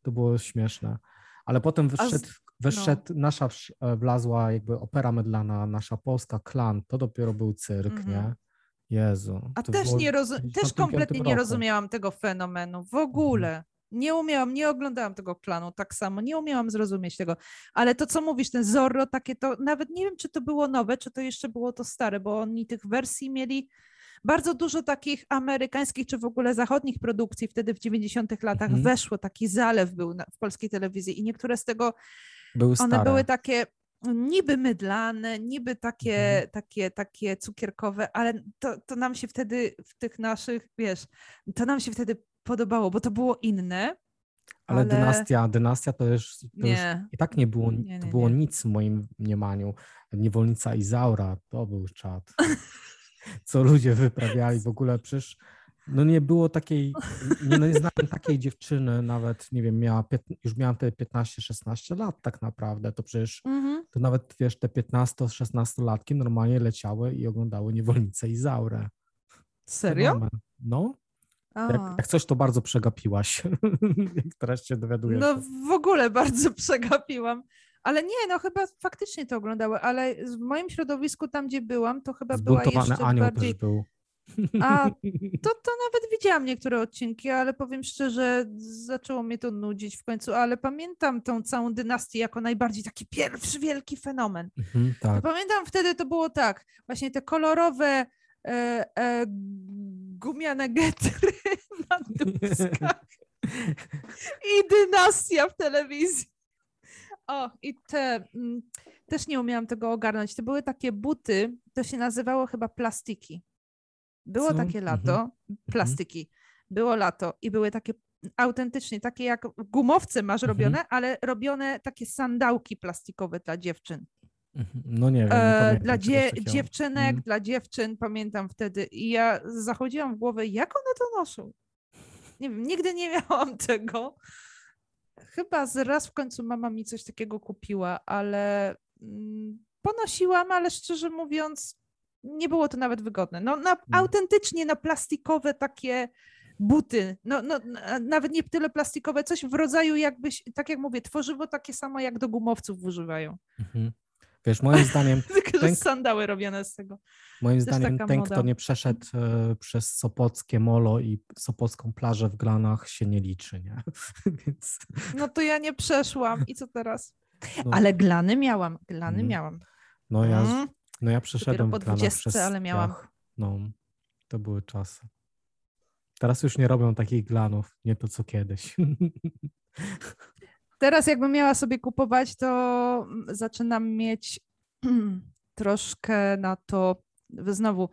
to było śmieszne. Ale potem wyszedł, wyszedł no. nasza e, wlazła jakby opera mydlana, nasza polska klan, to dopiero był cyrk, mm -hmm. nie? Jezu. A też, nie rozu- też kompletnie nie rozumiałam tego fenomenu w ogóle. Nie umiałam, nie oglądałam tego klanu tak samo, nie umiałam zrozumieć tego. Ale to, co mówisz, ten Zorro, takie to, nawet nie wiem, czy to było nowe, czy to jeszcze było to stare, bo oni tych wersji mieli bardzo dużo takich amerykańskich, czy w ogóle zachodnich produkcji. Wtedy w 90-tych latach mhm. weszło, taki zalew był na, w polskiej telewizji i niektóre z tego, były one stare. były takie niby mydlane, niby takie, mhm. takie, takie cukierkowe, ale to, to nam się wtedy w tych naszych, wiesz, to nam się wtedy podobało, bo to było inne. Ale, ale... dynastia, dynastia to już, to już i tak nie było, nie, nie, to było nic w moim mniemaniu. Niewolnica Izaura, to był czad. Co ludzie wyprawiali w ogóle, przecież no nie było takiej, nie, no nie znałem takiej dziewczyny, nawet nie wiem, miała, już miałam te 15-16 lat tak naprawdę, to przecież mm-hmm. to nawet wiesz, te 15-16 latki normalnie leciały i oglądały niewolnicę Izaurę. Serio? No, jak, jak, coś, to bardzo przegapiłaś, jak teraz się dowiadujesz. No w ogóle bardzo przegapiłam. Ale nie, no chyba faktycznie to oglądały, ale w moim środowisku, tam gdzie byłam, to chyba była jeszcze anioł bardziej... też był. A to, to nawet widziałam niektóre odcinki, ale powiem szczerze, zaczęło mnie to nudzić w końcu, ale pamiętam tą całą dynastię jako najbardziej taki pierwszy wielki fenomen. Mhm, tak. Pamiętam wtedy to było tak, właśnie te kolorowe e, e, gumiane getry na dupskach i dynastia w telewizji. O, i te, mm, też nie umiałam tego ogarnąć. To były takie buty, to się nazywało chyba plastiki. Było Co? takie lato, mhm. mhm. plastyki. Było lato i były takie autentycznie, takie jak gumowce masz mhm. robione, ale robione takie sandałki plastikowe dla dziewczyn. Mhm. No nie wiem. Nie e, dla dzie dziewczynek, mm. dla dziewczyn, pamiętam wtedy. I ja zachodziłam w głowę, jak one to noszą? Nie wiem, nigdy nie miałam tego. Chyba z raz w końcu mama mi coś takiego kupiła, ale mm, ponosiłam, ale szczerze mówiąc, nie było to nawet wygodne. No, na, mm. autentycznie na plastikowe takie buty, no, no, nawet nie tyle plastikowe, coś w rodzaju jakbyś, tak jak mówię, tworzywo takie samo jak do gumowców używają. Mhm. Wiesz, moim zdaniem. Tylko, ten, sandały robione z tego. Moim zdaniem, ten, moda. kto nie przeszedł e, przez Sopockie Molo i Sopocką plażę w Glanach, się nie liczy, nie? Więc... No to ja nie przeszłam. I co teraz? No. Ale glany miałam. Glany mm. miałam. No ja, mm. no ja przeszedłem po 20, przez ale miałam. No, to były czasy. Teraz już nie robią takich glanów, nie to co kiedyś. Teraz jakbym miała sobie kupować, to zaczynam mieć troszkę na to, znowu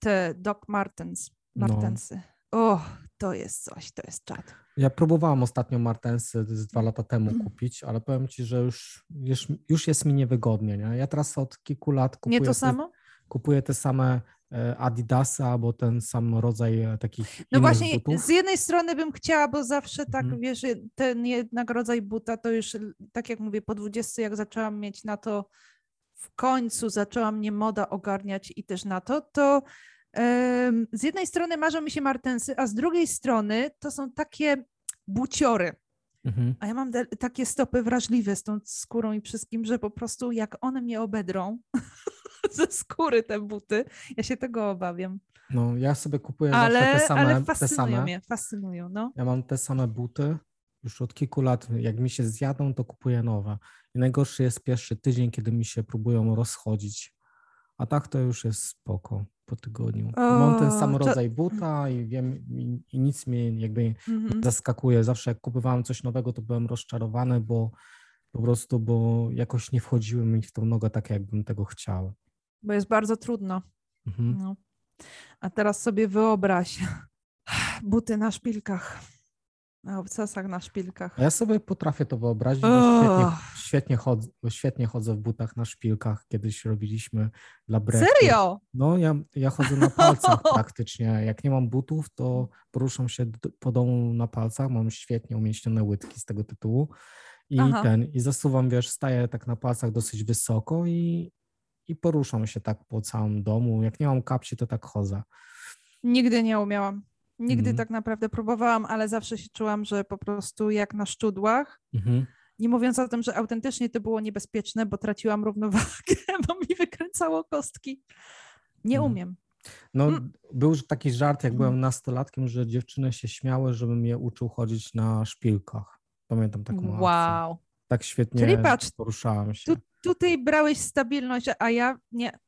te Doc Martens, no. Martensy. No. O, to jest coś, to jest czad. Ja próbowałam ostatnio Martensy z dwa lata temu mm. kupić, ale powiem Ci, że już, już, już jest mi niewygodnie. Nie? Ja teraz od kilku lat kupuję... Nie to samo? Kupuję te same E, Adidasa albo ten sam rodzaj e, takich No właśnie, butów. z jednej strony bym chciała, bo zawsze tak, mhm. wiesz, ten jednak rodzaj buta to już, tak jak mówię, po 20 jak zaczęłam mieć na to, w końcu zaczęła mnie moda ogarniać i też na to, to z jednej strony marzą mi się martensy, a z drugiej strony to są takie buciory. Mhm. A ja mam takie stopy wrażliwe z tą skórą i wszystkim, że po prostu jak one mnie obedrą, ze skóry te buty. Ja się tego obawiam. No, ja sobie kupuję ale, te same. Ale fascynują te same. mnie, fascynują, no. Ja mam te same buty już od kilku lat. Jak mi się zjadą, to kupuję nowe. I najgorszy jest pierwszy tydzień, kiedy mi się próbują rozchodzić. A tak to już jest spoko po tygodniu. O, mam ten sam to... rodzaj buta i wiem, i, i nic mnie jakby mhm. zaskakuje. Zawsze jak kupowałem coś nowego, to byłem rozczarowany, bo po prostu, bo jakoś nie wchodziły mi w tą nogę tak, jakbym tego chciał bo jest bardzo trudno. Mhm. No. A teraz sobie wyobraź buty na szpilkach. Na obcasach, na szpilkach. Ja sobie potrafię to wyobrazić, bo świetnie, świetnie, chodzę, świetnie chodzę w butach na szpilkach. Kiedyś robiliśmy dla brechty. Serio? No, ja, ja chodzę na palcach praktycznie. Jak nie mam butów, to poruszam się po domu na palcach. Mam świetnie umieścione łydki z tego tytułu. I Aha. ten, i zasuwam, wiesz, staję tak na palcach dosyć wysoko i, i poruszam się tak po całym domu. Jak nie mam kapci, to tak chodzę. Nigdy nie umiałam. Nigdy mhm. tak naprawdę próbowałam, ale zawsze się czułam, że po prostu jak na szczudłach. Mhm. Nie mówiąc o tym, że autentycznie to było niebezpieczne, bo traciłam równowagę, bo mi wykręcało kostki. Nie mhm. umiem. No, mm. był taki żart, jak byłem mm. nastolatkiem, że dziewczyny się śmiały, żebym je uczył chodzić na szpilkach. Pamiętam taką Wow. Akcję. Tak świetnie Czyli patrz, poruszałem się. Tu, tutaj brałeś stabilność, a ja nie.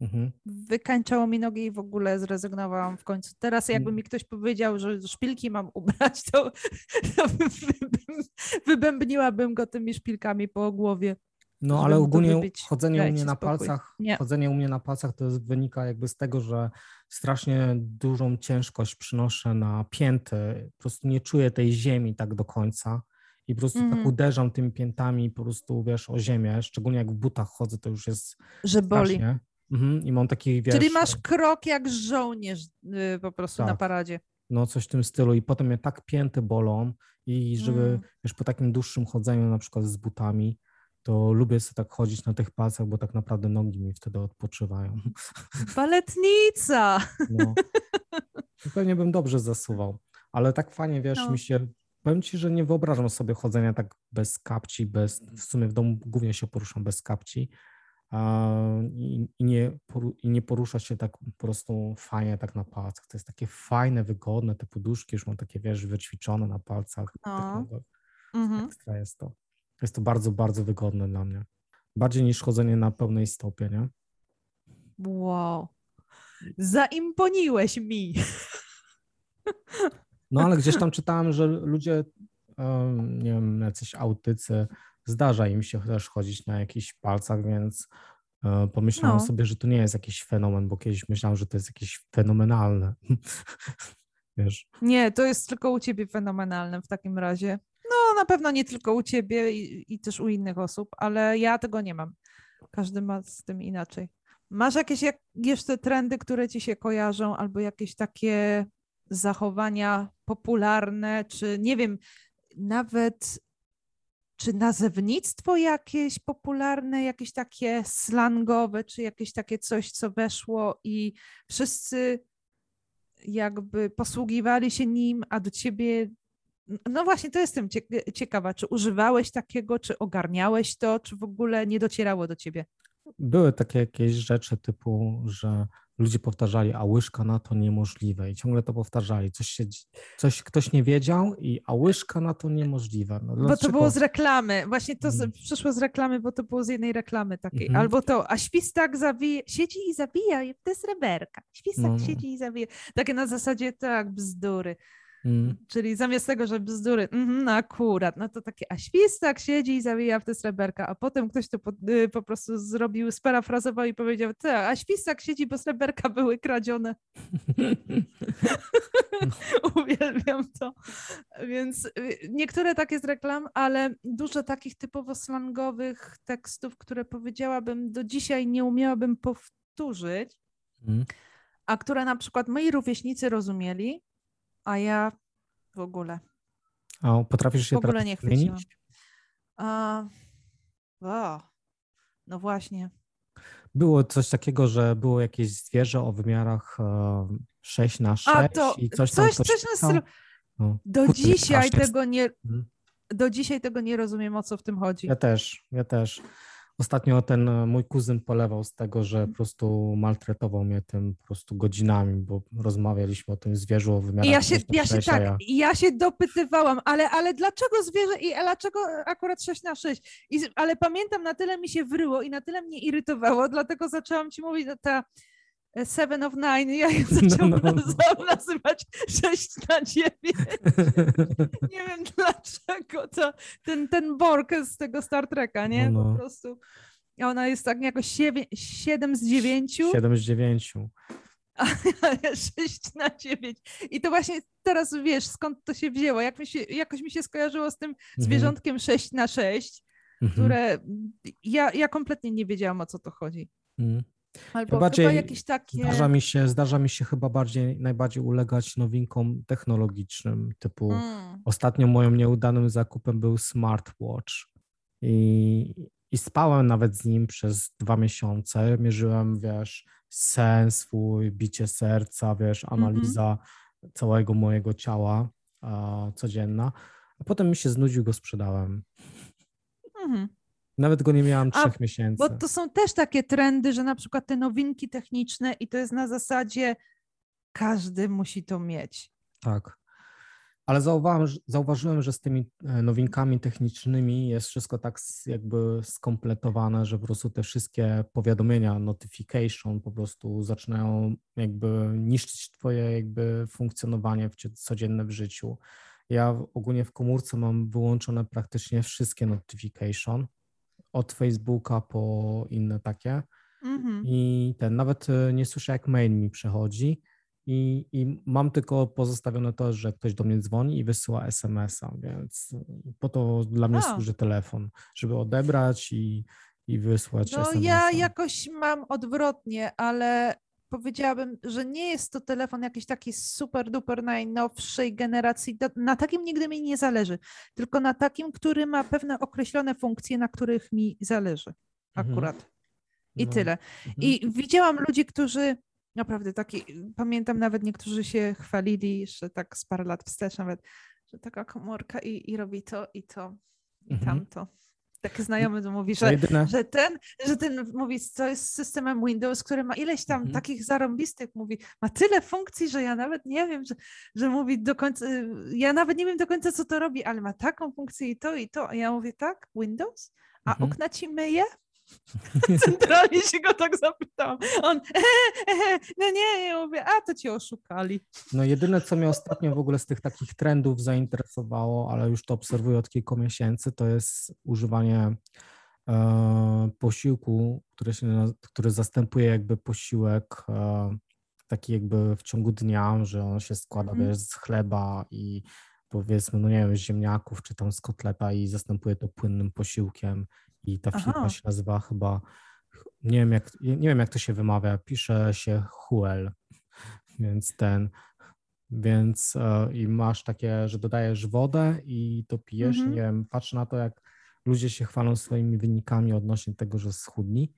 Mhm. Wykańczało mi nogi i w ogóle zrezygnowałam w końcu. Teraz jakby mm. mi ktoś powiedział, że szpilki mam ubrać, to, to wybębniłabym go tymi szpilkami po głowie. No ale ogólnie chodzenie u mnie na palcach, nie. chodzenie u mnie na palcach to jest, wynika jakby z tego, że strasznie dużą ciężkość przynoszę na pięty. Po prostu nie czuję tej ziemi tak do końca i po prostu mm. tak mhm. uderzam tymi piętami po prostu, wiesz, o ziemię, szczególnie jak w butach chodzę, to już jest Że boli. Mhm. I mam taki, wiesz... Czyli masz krok jak żołnierz yy, po prostu tak. na paradzie. No coś w tym stylu i potem mnie tak pięty bolą i żeby, mm. wiesz, po takim dłuższym chodzeniu na przykład z butami, to lubię sobie tak chodzić na tych palcach, bo tak naprawdę nogi mi wtedy odpoczywają. Baletnica! No. Pewnie bym dobrze zasuwał, ale tak fajnie, wiesz, no. mi się Powiem ci, że nie wyobrażam sobie chodzenia tak bez kapci, bez, w sumie w domu głównie się poruszam bez kapci i, i, nie, i nie porusza się tak po prostu fajnie tak na palcach. To jest takie fajne, wygodne, te poduszki już mam takie, wiesz, wyćwiczone na palcach. No. Mhm. Ekstra jest to. Jest to bardzo, bardzo wygodne dla mnie. Bardziej niż chodzenie na pełnej stopie, nie? Wow. Zaimponiłeś mi. No ale gdzieś tam czytałem, że ludzie, nie wiem, jacyś autycy, zdarza im się też chodzić na jakichś palcach, więc e, pomyślałem no. sobie, że to nie jest jakiś fenomen, bo kiedyś myślałem, że to jest jakieś fenomenalne. Wiesz? Nie, to jest tylko u ciebie fenomenalne w takim razie. No, na pewno nie tylko u ciebie i, i też u innych osób, ale ja tego nie mam. Każdy ma z tym inaczej. Masz jakieś jak, jeszcze trendy, które ci się kojarzą, albo jakieś takie zachowania popularne, czy nie wiem, nawet czy nazewnictwo jakieś popularne, jakieś takie slangowe, czy jakieś takie coś, co weszło i wszyscy jakby posługiwali się nim, a do ciebie. No właśnie, to jestem ciekawa, czy używałeś takiego, czy ogarniałeś to, czy w ogóle nie docierało do ciebie? Były takie jakieś rzeczy typu, że ludzie powtarzali, a łyżka na to niemożliwe i ciągle to powtarzali. Coś, się, coś ktoś nie wiedział i a łyżka na to niemożliwe. No, bo to było z reklamy. Właśnie to hmm. przyszło z reklamy, bo to było z jednej reklamy takiej. Hmm. Albo to, a świstak zawija, siedzi i zabija, to jest reberka. Świstak no, no. siedzi i zabija. Takie na zasadzie tak, bzdury. Mm. Czyli zamiast tego, że bzdury, mm, no akurat, no to takie, a świstak siedzi i zawija w te sreberka, a potem ktoś to po, y, po prostu zrobił, sparafrazował i powiedział, tak, a świstak siedzi, bo sreberka były kradzione. Uwielbiam to. Więc y, niektóre takie z reklam, ale dużo takich typowo slangowych tekstów, które powiedziałabym do dzisiaj nie umiałabym powtórzyć, mm. a które na przykład moi rówieśnicy rozumieli, a ja w ogóle. A potrafisz się w ogóle nie zmienić? A, o, no właśnie. Było coś takiego, że było jakieś zwierzę o wymiarach 6 e, na 6 A to i coś tam. Coś, coś na stylu. No. Do dzisiaj tego nie. Mhm. Do dzisiaj tego nie rozumiem, o co w tym chodzi. Ja też, ja też. Ostatnio ten e, mój kuzyn polewał z tego, że po prostu maltretował mnie tym po prostu godzinami, bo rozmawialiśmy o tym zwierzu, o wymiarach. I ja się, ja się tak, ja... ja się dopytywałam, ale, ale dlaczego zwierzę i dlaczego akurat 6 na 6? I, ale pamiętam, na tyle mi się wryło i na tyle mnie irytowało, dlatego zaczęłam ci mówić, że ta Seven of Nine, ja je zaczęłam no, no. nazywać 6 na 9. nie wiem dlaczego to, ten, ten Borg z tego Star Treka, nie? No, no. Po prostu ona jest tak jakoś 7 z 9. 7 z 9. ale 6 na 9. I to właśnie teraz wiesz, skąd to się wzięło. Jak mi się, jakoś mi się skojarzyło z tym mhm. zwierzątkiem 6 na 6 mhm. które ja, ja kompletnie nie wiedziałam, o co to chodzi. Mhm. Albo bardziej chyba jakieś takie... Zdarza mi, się, zdarza mi się chyba bardziej, najbardziej ulegać nowinkom technologicznym, typu mm. ostatnio moim nieudanym zakupem był smartwatch i, i spałem nawet z nim przez dwa miesiące, mierzyłem, wiesz, sen swój, bicie serca, wiesz, mhm. analiza mm -hmm. całego mojego ciała a, codzienna, a potem mi się znudził, go sprzedałem. Mhm. Nawet go nie miałam trzech A, miesięcy. Bo to są też takie trendy, że na przykład te nowinki techniczne i to jest na zasadzie każdy musi to mieć. Tak. Ale zauważyłem, zauważyłem, że z tymi e, nowinkami technicznymi jest wszystko tak jakby skompletowane, że po prostu te wszystkie powiadomienia, notification po prostu zaczynają jakby niszczyć twoje jakby funkcjonowanie w codzienne w życiu. Ja ogólnie w komórce mam wyłączone praktycznie wszystkie notification, od Facebooka po inne takie. Mm-hmm. I ten nawet e, nie słyszę, jak mail mi przechodzi. I, I mam tylko pozostawione to, że ktoś do mnie dzwoni i wysyła SMS-a, więc po to dla mnie służy telefon, żeby odebrać i, i wysłać no, SMS-a. Ja jakoś mam odwrotnie, ale powiedziałabym, że nie jest to telefon jakiś taki super duper najnowszej generacji. Na takim nigdy mi nie zależy, tylko na takim, który ma pewne określone funkcje, na których mi zależy mhm. akurat. Mhm. I no. tyle. Mhm. I widziałam ludzi, którzy naprawdę taki, pamiętam nawet niektórzy się chwalili jeszcze tak z parę lat wstecz nawet, że taka komórka i, i robi to i to i mhm. tamto taki znajomy to mówi, że, że, ten, że ten mówi, co jest systemem Windows, który ma ileś tam mhm. takich zarąbistych, mówi, ma tyle funkcji, że ja nawet nie wiem, że, że mówi do końca, ja nawet nie wiem do końca, co to robi, ale ma taką funkcję i to i to. A ja mówię, tak, Windows? A mhm. okna ci myje? Centralnie się go tak zapytałam. On, no nie, ja mówię, a to cię oszukali. No jedyne, co mnie ostatnio w ogóle z tych takich trendów zainteresowało, ale już to obserwuję od kilku miesięcy, to jest używanie e, posiłku, który, się, który zastępuje jakby posiłek e, taki jakby w ciągu dnia, że on się składa mm. wiesz, z chleba i powiedzmy, no nie wiem, z ziemniaków czy tam z kotleta i zastępuje to płynnym posiłkiem i ta Aha. firma się nazywa chyba, nie wiem jak, nie wiem jak to się wymawia, pisze się Huel, więc ten, więc e, i masz takie, że dodajesz wodę i to pijesz, mhm. nie wiem, patrz na to jak ludzie się chwalą swoimi wynikami odnośnie tego, że schudni.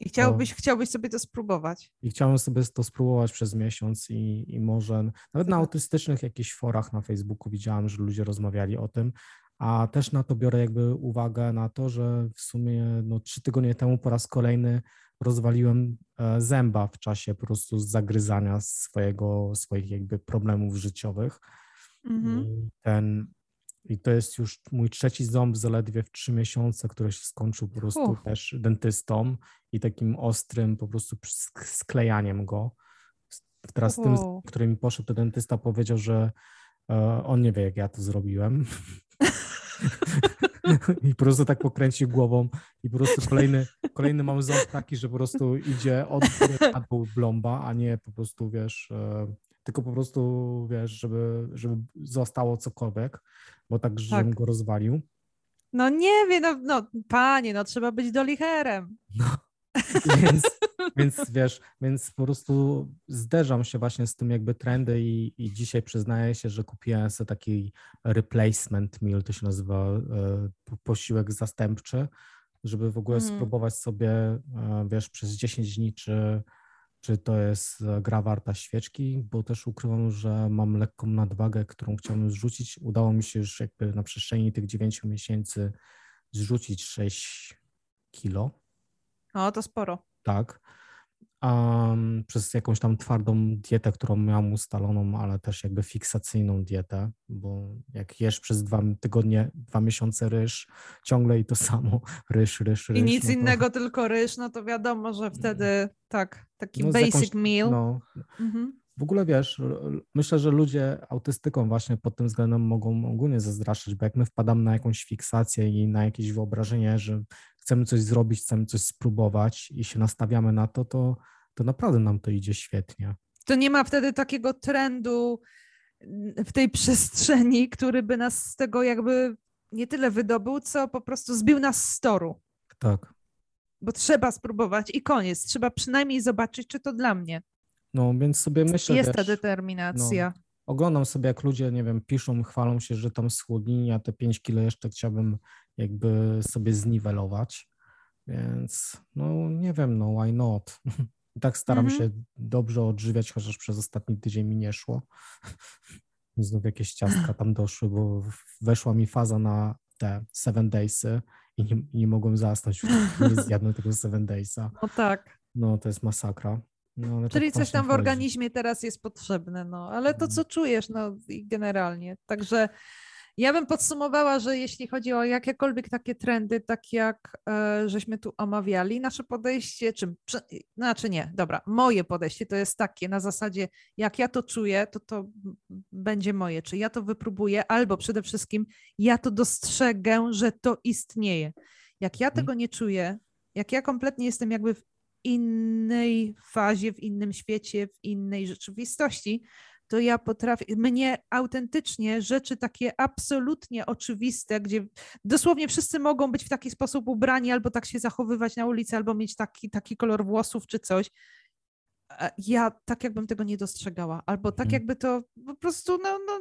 I chciałbyś, to, chciałbyś sobie to spróbować. I chciałem sobie to spróbować przez miesiąc i, i może nawet na autystycznych jakichś forach na Facebooku widziałem, że ludzie rozmawiali o tym, a też na to biorę jakby uwagę na to, że w sumie no, trzy tygodnie temu po raz kolejny rozwaliłem e, zęba w czasie po prostu zagryzania swojego, swoich jakby problemów życiowych. I, ten, I to jest już mój trzeci ząb zaledwie w trzy miesiące, który się skończył po prostu Uf. też dentystą i takim ostrym po prostu sklejaniem go. Teraz tym, który mi poszedł, to dentysta powiedział, że on nie wie, jak ja to zrobiłem. I po prostu tak pokręci głową i po prostu kolejny, kolejny mam ząb taki, że po prostu idzie od góry na dół blomba, a nie po prostu, wiesz, e, tylko po prostu, wiesz, żeby, żeby zostało cokolwiek, bo tak, żebym tak. go rozwalił. No nie wiem, no, no panie, no trzeba być dolicherem. No, więc, więc wiesz, więc po prostu zderzam się właśnie z tym jakby trendy i, i dzisiaj przyznaję się, że kupiłem sobie taki replacement meal, to się nazywa e, posiłek zastępczy, żeby w ogóle mm. spróbować sobie, e, wiesz, przez 10 dni, czy, czy to jest gra warta świeczki, bo też ukrywam, że mam lekką nadwagę, którą chciałbym zrzucić. Udało mi się już jakby na przestrzeni tych 9 miesięcy zrzucić 6 kilo. O, to sporo. Tak. Um, przez jakąś tam twardą dietę, którą miałam ustaloną, ale też jakby fiksacyjną dietę, bo jak jesz przez dwa tygodnie, dwa miesiące ryż, ciągle i to samo, ryż, ryż, ryż. I nic no to... innego, tylko ryż, no to wiadomo, że wtedy tak, taki no basic jakąś, meal. No, mhm. W ogóle wiesz, myślę, że ludzie autystyką właśnie pod tym względem mogą ogólnie zazdaszać, bo jak my wpadamy na jakąś fiksację i na jakieś wyobrażenie, że chcemy coś zrobić, chcemy coś spróbować i się nastawiamy na to, to, to naprawdę nam to idzie świetnie. To nie ma wtedy takiego trendu w tej przestrzeni, który by nas z tego jakby nie tyle wydobył, co po prostu zbił nas z toru. Tak. Bo trzeba spróbować i koniec. Trzeba przynajmniej zobaczyć, czy to dla mnie. No, więc sobie myślę, Jest wiesz, ta determinacja. No, oglądam sobie, jak ludzie, nie wiem, piszą, chwalą się, że tam schudli, ja te 5 kilo jeszcze chciałbym jakby sobie zniwelować, więc no nie wiem, no why not? I tak staram mm -hmm. się dobrze odżywiać, chociaż przez ostatni tydzień mi nie szło. Znów jakieś ciastka tam doszły, bo weszła mi faza na te seven daysy i nie, nie mogłem zasnąć, nie zjadłem tego seven daysa. No tak. No to jest masakra. No, Czyli tak coś tam w organizmie teraz jest potrzebne, no ale to co czujesz, no generalnie. Także ja bym podsumowała, że jeśli chodzi o jakiekolwiek takie trendy, tak jak e, żeśmy tu omawiali, nasze podejście, czy, czy, znaczy nie, dobra, moje podejście to jest takie na zasadzie, jak ja to czuję, to to będzie moje, czy ja to wypróbuję, albo przede wszystkim ja to dostrzegę, że to istnieje. Jak ja mhm. tego nie czuję, jak ja kompletnie jestem jakby w innej fazie, w innym świecie, w innej rzeczywistości, to ja potrafię, mnie autentycznie rzeczy takie absolutnie oczywiste, gdzie dosłownie wszyscy mogą być w taki sposób ubrani, albo tak się zachowywać na ulicy, albo mieć taki, taki kolor włosów czy coś. Ja tak jakbym tego nie dostrzegała, albo tak mhm. jakby to po prostu no, no,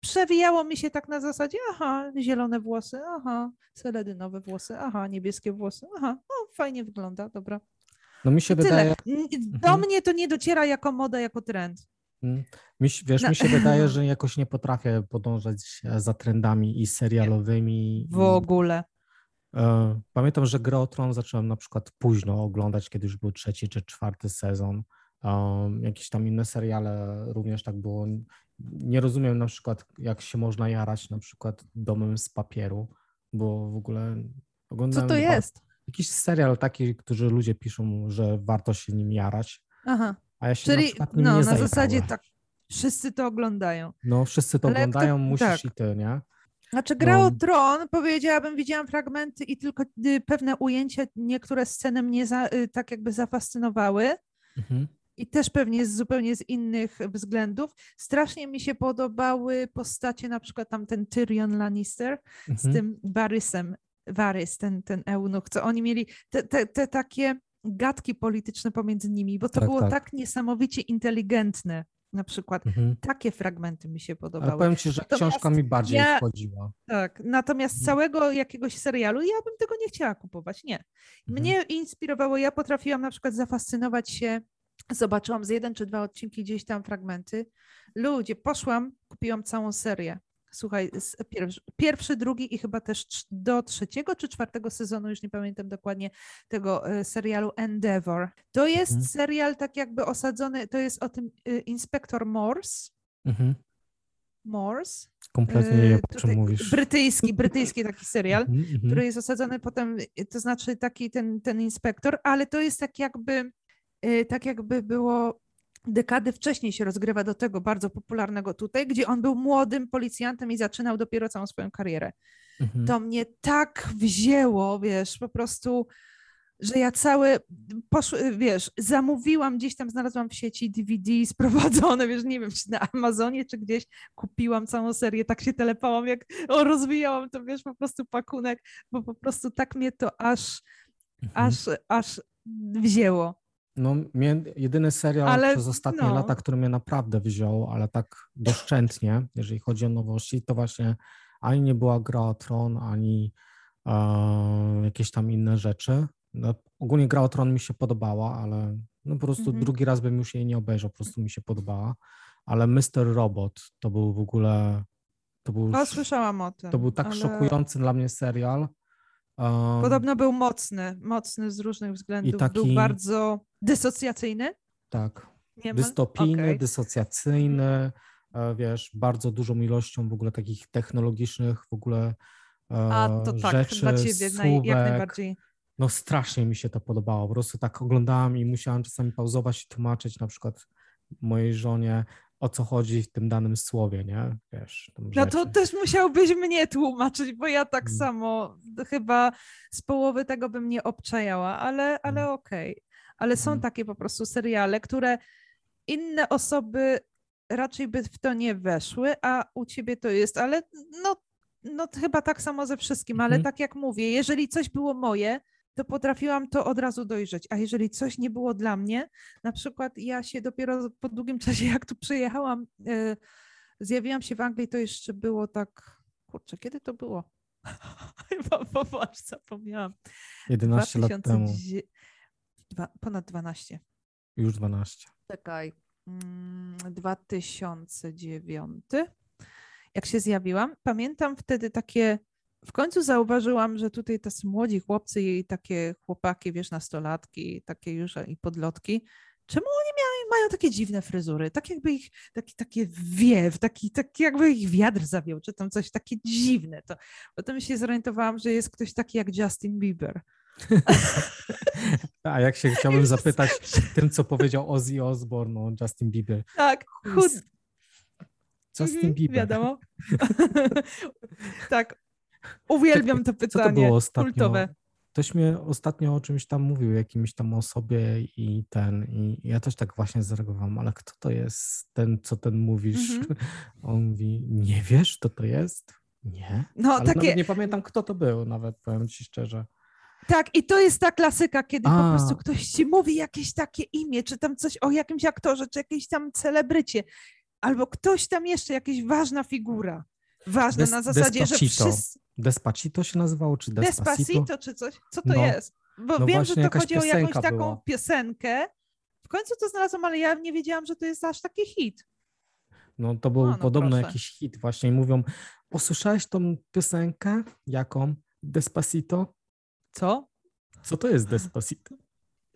przewijało mi się tak na zasadzie, aha, zielone włosy, aha, seledynowe włosy, aha, niebieskie włosy, aha, o, fajnie wygląda, dobra. No mi się wydaje... Do mhm. mnie to nie dociera jako moda, jako trend. Mm. Mi, wiesz, no. mi się wydaje, że jakoś nie potrafię podążać za trendami i serialowymi. W ogóle. E, pamiętam, że Grę o Tron zacząłem na przykład późno oglądać, kiedy już był trzeci czy czwarty sezon. Um, jakieś tam inne seriale również tak było. Nie rozumiem na przykład, jak się można jarać na przykład domem z papieru, bo w ogóle oglądałem... Co to jest? Jakiś serial taki, którzy ludzie piszą, że warto się nim jarać. Aha. A ja się Czyli, na no, na zasadzie tak, wszyscy to oglądają. No, wszyscy to Ale oglądają, to, musisz tak. i ty, nie? Znaczy, gra no. o Tron, powiedziałabym, widziałam fragmenty i tylko y, pewne ujęcia, niektóre sceny mnie za, y, tak jakby zafascynowały. Mhm. I też pewnie z zupełnie z innych względów. Strasznie mi się podobały postacie, na przykład tam ten Tyrion Lannister mhm. z tym Varysem, Varys, ten, ten eunuch, co oni mieli, te, te, te takie gadki polityczne pomiędzy nimi, bo to tak, było tak. tak niesamowicie inteligentne. Na przykład mhm. takie fragmenty mi się podobały. Ale powiem ci, że natomiast książka mi bardziej ja, wchodziła. Tak, natomiast mhm. całego jakiegoś serialu ja bym tego nie chciała kupować, nie. Mhm. Mnie mhm. inspirowało, ja potrafiłam na przykład zafascynować się, zobaczyłam z jeden czy dwa odcinki gdzieś tam fragmenty. Ludzie, poszłam, kupiłam całą serię. Słuchaj, pierwszy, pierwszy, drugi i chyba też do trzeciego czy czwartego sezonu, już nie pamiętam dokładnie, tego e, serialu Endeavor. To jest mhm. serial tak jakby osadzony, to jest o tym e, inspektor Morse. Mhm. Morse. Kompletnie nie wiem, o czym mówisz. Brytyjski, brytyjski taki serial, mhm, mhm, który jest osadzony potem, to znaczy taki ten, ten inspektor, ale to jest tak jakby, tak jakby było dekady wcześniej się rozgrywa do tego bardzo popularnego tutaj, gdzie on był młodym policjantem i zaczynał dopiero całą swoją karierę. Mhm. To mnie tak wzięło, wiesz, po prostu, że ja całe, poszły, wiesz, zamówiłam gdzieś tam, znalazłam w sieci DVD sprowadzone, wiesz, nie wiem, czy na Amazonie, czy gdzieś kupiłam całą serię, tak się telepałam, jak o, rozwijałam to, wiesz, po prostu pakunek, bo po prostu tak mnie to aż, mhm. aż, aż wzięło. No, mnie, jedyny serial ale, przez ostatnie no. lata, który mnie naprawdę wziął, ale tak doszczętnie, jeżeli chodzi o nowości, to właśnie ani nie była gra o Tron, ani e, jakieś tam inne rzeczy. No, ogólnie gra o Tron mi się podobała, ale no po prostu mhm. drugi raz bym już jej nie obejrzał, po prostu mi się podobała. Ale Mr. Robot to był w ogóle. To był, o, słyszałam o tym. To był tak ale... szokujący dla mnie serial. Um, Podobno był mocny, mocny z różnych względów. Taki, był bardzo dysocjacyjny? Tak. Dystopijny, okay. dysocjacyjny, e, wiesz, bardzo dużą ilością w ogóle takich technologicznych w ogóle e, A, to tak, rzeczy, dla ciebie słówek. jak najbardziej. No strasznie mi się to podobało. Po prostu tak oglądałem i musiałem czasami pauzować i tłumaczyć na przykład mojej żonie, o co chodzi w tym danym słowie, nie? Wiesz, no to też musiałbyś mnie tłumaczyć, bo ja tak hmm. samo chyba z połowy tego bym nie obczajała, ale, ale hmm. okej. Okay. Ale są hmm. takie po prostu seriale, które inne osoby raczej by w to nie weszły, a u ciebie to jest, ale no, no chyba tak samo ze wszystkim, ale Mhm. tak jak mówię, jeżeli coś było moje, to potrafiłam to od razu dojrzeć, a jeżeli coś nie było dla mnie, na przykład ja się dopiero po długim czasie, jak tu przyjechałam, e, zjawiłam się w Anglii, to jeszcze było tak, kurczę, kiedy to było? Chyba popatrz, zapomniałam. 11 lat temu, 2010 dwa, ponad 12. już 12. Czekaj. mm, 2009. Jak się zjawiłam, pamiętam wtedy takie. W końcu zauważyłam, że tutaj tacy młodzi chłopcy i takie chłopaki, wiesz, nastolatki, takie już i podlotki, czemu oni miają, mają takie dziwne fryzury? Tak jakby ich, taki, takie wiew, taki, taki jakby ich wiatr zawiał, czy tam coś takie dziwne. To potem się zorientowałam, że jest ktoś taki jak Justin Bieber. A jak się chciałbym zapytać tym, co powiedział Ozzy Osbourne o Justin Bieber. Tak, chud, Justin Mhm, Bieber. Wiadomo. tak. Uwielbiam to Co to pytanie. było ostatnio? Kultowe. Ktoś mnie ostatnio o czymś tam mówił, jakimś tam osobie i ten, i ja też tak właśnie zareagowałam, ale kto to jest ten, co ten mówisz? Mhm. On mówi, nie wiesz, kto to jest? Nie. No, ale takie, nie pamiętam, kto to był, nawet powiem ci szczerze. tak, i to jest ta klasyka, kiedy po A. prostu ktoś ci mówi jakieś takie imię, czy tam coś o jakimś aktorze, czy jakiejś tam celebrycie, albo ktoś tam jeszcze, jakaś ważna figura. Ważna Des- na zasadzie, że Despacito. wszyscy... Despacito się nazywało, czy Despacito? Despacito, czy coś? Co to No. jest? Bo No wiem, że to chodzi o jakąś taką była. piosenkę. W końcu to znalazłam, ale ja nie wiedziałam, że to jest aż taki hit. No to był A, no podobno proszę. jakiś hit właśnie i mówią, usłyszałeś tą piosenkę? Jaką? Despacito? Co? Co to jest Despacito?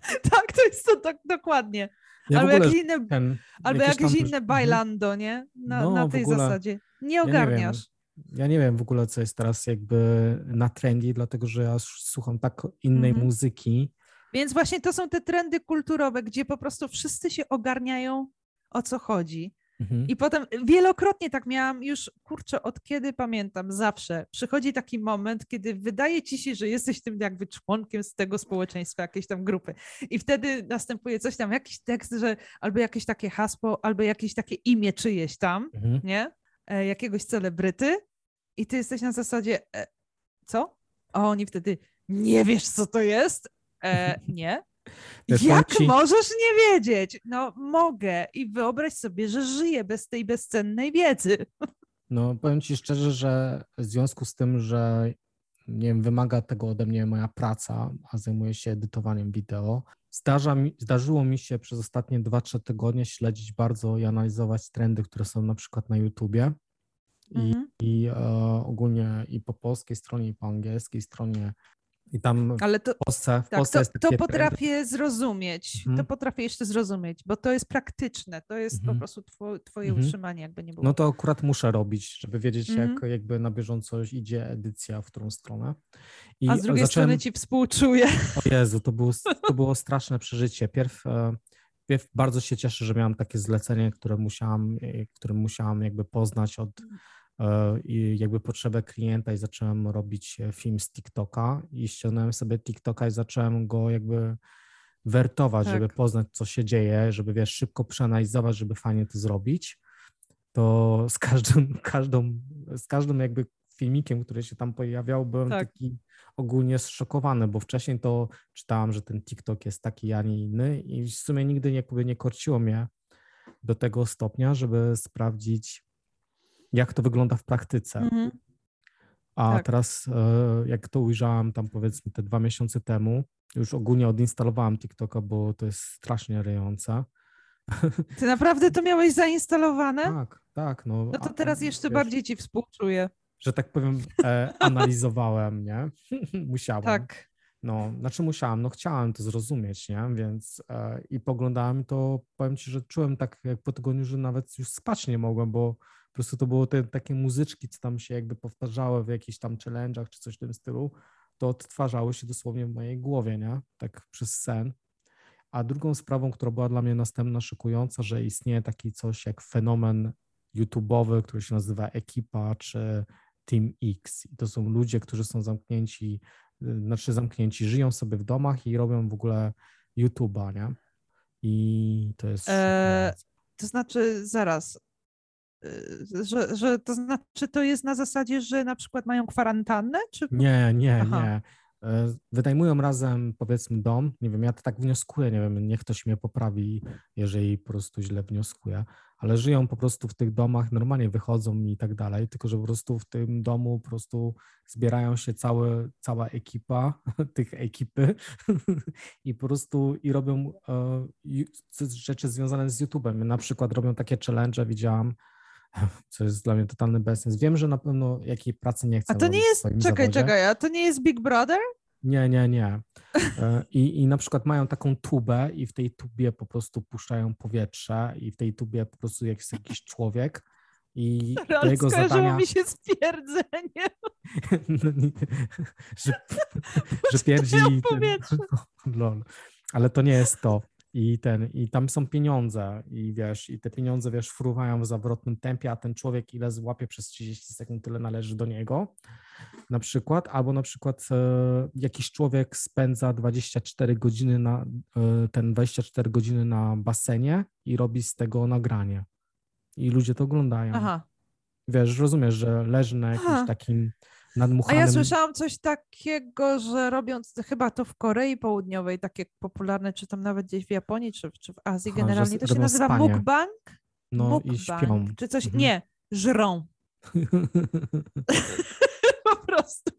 Tak, to jest to dokładnie. Ja albo jakieś inne, ten, albo jakieś jakieś tam- inne Mhm. bailando, nie? Na, No, na tej ogóle. zasadzie. Nie nie wiem. ogarniasz. Ja nie wiem w ogóle, co jest teraz jakby na trendy, dlatego że ja słucham tak innej Mhm. muzyki. Więc właśnie to są te trendy kulturowe, gdzie po prostu wszyscy się ogarniają, o co chodzi. Mhm. I potem wielokrotnie tak miałam już, kurczę, od kiedy pamiętam, zawsze przychodzi taki moment, kiedy wydaje ci się, że jesteś tym jakby członkiem z tego społeczeństwa, jakiejś tam grupy. I wtedy następuje coś tam, jakiś tekst, że albo jakieś takie hasło, albo jakieś takie imię czyjeś tam, Mhm. nie? E, jakiegoś celebryty i ty jesteś na zasadzie, e, co? A oni wtedy, nie wiesz, co to jest? E, nie. Jak ci- możesz nie wiedzieć? No mogę i wyobraź sobie, że żyję bez tej bezcennej wiedzy. No, powiem ci szczerze, że w związku z tym, że nie wiem, wymaga tego ode mnie moja praca, a zajmuję się edytowaniem wideo, zdarza mi, zdarzyło mi się przez ostatnie 2-3 tygodnie śledzić bardzo i analizować trendy, które są na przykład na YouTubie i, Mhm. i e, ogólnie i po polskiej stronie, i po angielskiej stronie. I tam w Ale to, Polsce, w tak, Polsce to, to potrafię zrozumieć. To Mhm. potrafię jeszcze zrozumieć, bo to jest praktyczne. To jest Mhm. po prostu two, twoje Mhm. utrzymanie, jakby nie było. No to akurat muszę robić, żeby wiedzieć, jak Mhm. jakby na bieżąco idzie edycja, w którą stronę. I A z drugiej zacząłem... strony ci współczuję. O Jezu, to było, to było straszne przeżycie. Pierw, e, pierw bardzo się cieszę, że miałam takie zlecenie, które musiałam, e, które musiałam jakby poznać od e, i jakby potrzebę klienta i zacząłem robić e, film z TikToka i ściągnąłem sobie TikToka i zacząłem go jakby wertować, żeby Tak. poznać, co się dzieje, żeby wiesz, szybko przeanalizować, żeby fajnie to zrobić. To z każdym, każdą, z każdym jakby filmikiem, który się tam pojawiał, byłem Tak. taki ogólnie zszokowany, bo wcześniej to czytałam, że ten TikTok jest taki, a nie inny i w sumie nigdy jakby nie korciło mnie do tego stopnia, żeby sprawdzić, jak to wygląda w praktyce. Mhm. A tak. teraz, e, jak to ujrzałam tam powiedzmy te dwa miesiące temu, już ogólnie odinstalowałam TikToka, bo to jest strasznie ryjące. Ty naprawdę to miałeś zainstalowane? Tak, tak. No, No to teraz jeszcze wiesz, bardziej ci współczuję. Że tak powiem, e, analizowałem, nie? Musiałem. Tak. No, znaczy musiałam, no chciałem to zrozumieć, nie? Więc e, i poglądałem to, powiem ci, że czułem tak jak po tygodniu, że nawet już spać nie mogłem, bo prostu to było te takie muzyczki, co tam się jakby powtarzały w jakichś tam challenge'ach czy coś w tym stylu, to odtwarzały się dosłownie w mojej głowie, nie? Tak przez sen. A drugą sprawą, która była dla mnie następna szykująca, że istnieje taki coś jak fenomen YouTube'owy, który się nazywa Ekipa czy Team X. I to są ludzie, którzy są zamknięci, y, znaczy zamknięci, żyją sobie w domach i robią w ogóle YouTube'a, nie? I to jest. E, to znaczy, zaraz. E, że, że to znaczy, to jest na zasadzie, że na przykład mają kwarantannę? Czy... Nie, nie, Aha. nie. E, wynajmują razem, powiedzmy, dom. Nie wiem, ja to tak wnioskuję, nie wiem, niech ktoś mnie poprawi, jeżeli po prostu źle wnioskuję, ale żyją po prostu w tych domach, normalnie wychodzą i tak dalej, tylko że po prostu w tym domu po prostu zbierają się całe, cała ekipa tych ekipy i po prostu i robią e, rzeczy związane z YouTube'em. Na przykład robią takie challenge, widziałam, co jest dla mnie totalny bezsens. Wiem, że na pewno jakiej pracy nie chcę. A to nie jest, czekaj, zawodzie. czekaj, a to nie jest Big Brother? Nie, nie, nie. E, I, I na przykład mają taką tubę i w tej tubie po prostu puszczają powietrze i w tej tubie po prostu jest jakiś człowiek i do jego zadania... mi się stwierdzenie. no, że, że pierdzi... Ten... Lol. Ale to nie jest to i ten, i tam są pieniądze i wiesz, i te pieniądze, wiesz, fruwają w zawrotnym tempie, a ten człowiek ile złapie przez 30 sekund, tyle należy do niego, na przykład, albo na przykład e, jakiś człowiek spędza 24 godziny na, e, ten 24 godziny na basenie i robi z tego nagranie i ludzie to oglądają. Aha. Wiesz, rozumiesz, że leży na jakimś Aha. takim nadmuchanym... A ja słyszałam coś takiego, że robiąc chyba to w Korei Południowej, takie popularne, czy tam nawet gdzieś w Japonii, czy, czy w Azji generalnie, to się nazywa spanie. mukbang? No mukbang, i śpią. Czy coś, mhm. nie, żrą. po prostu.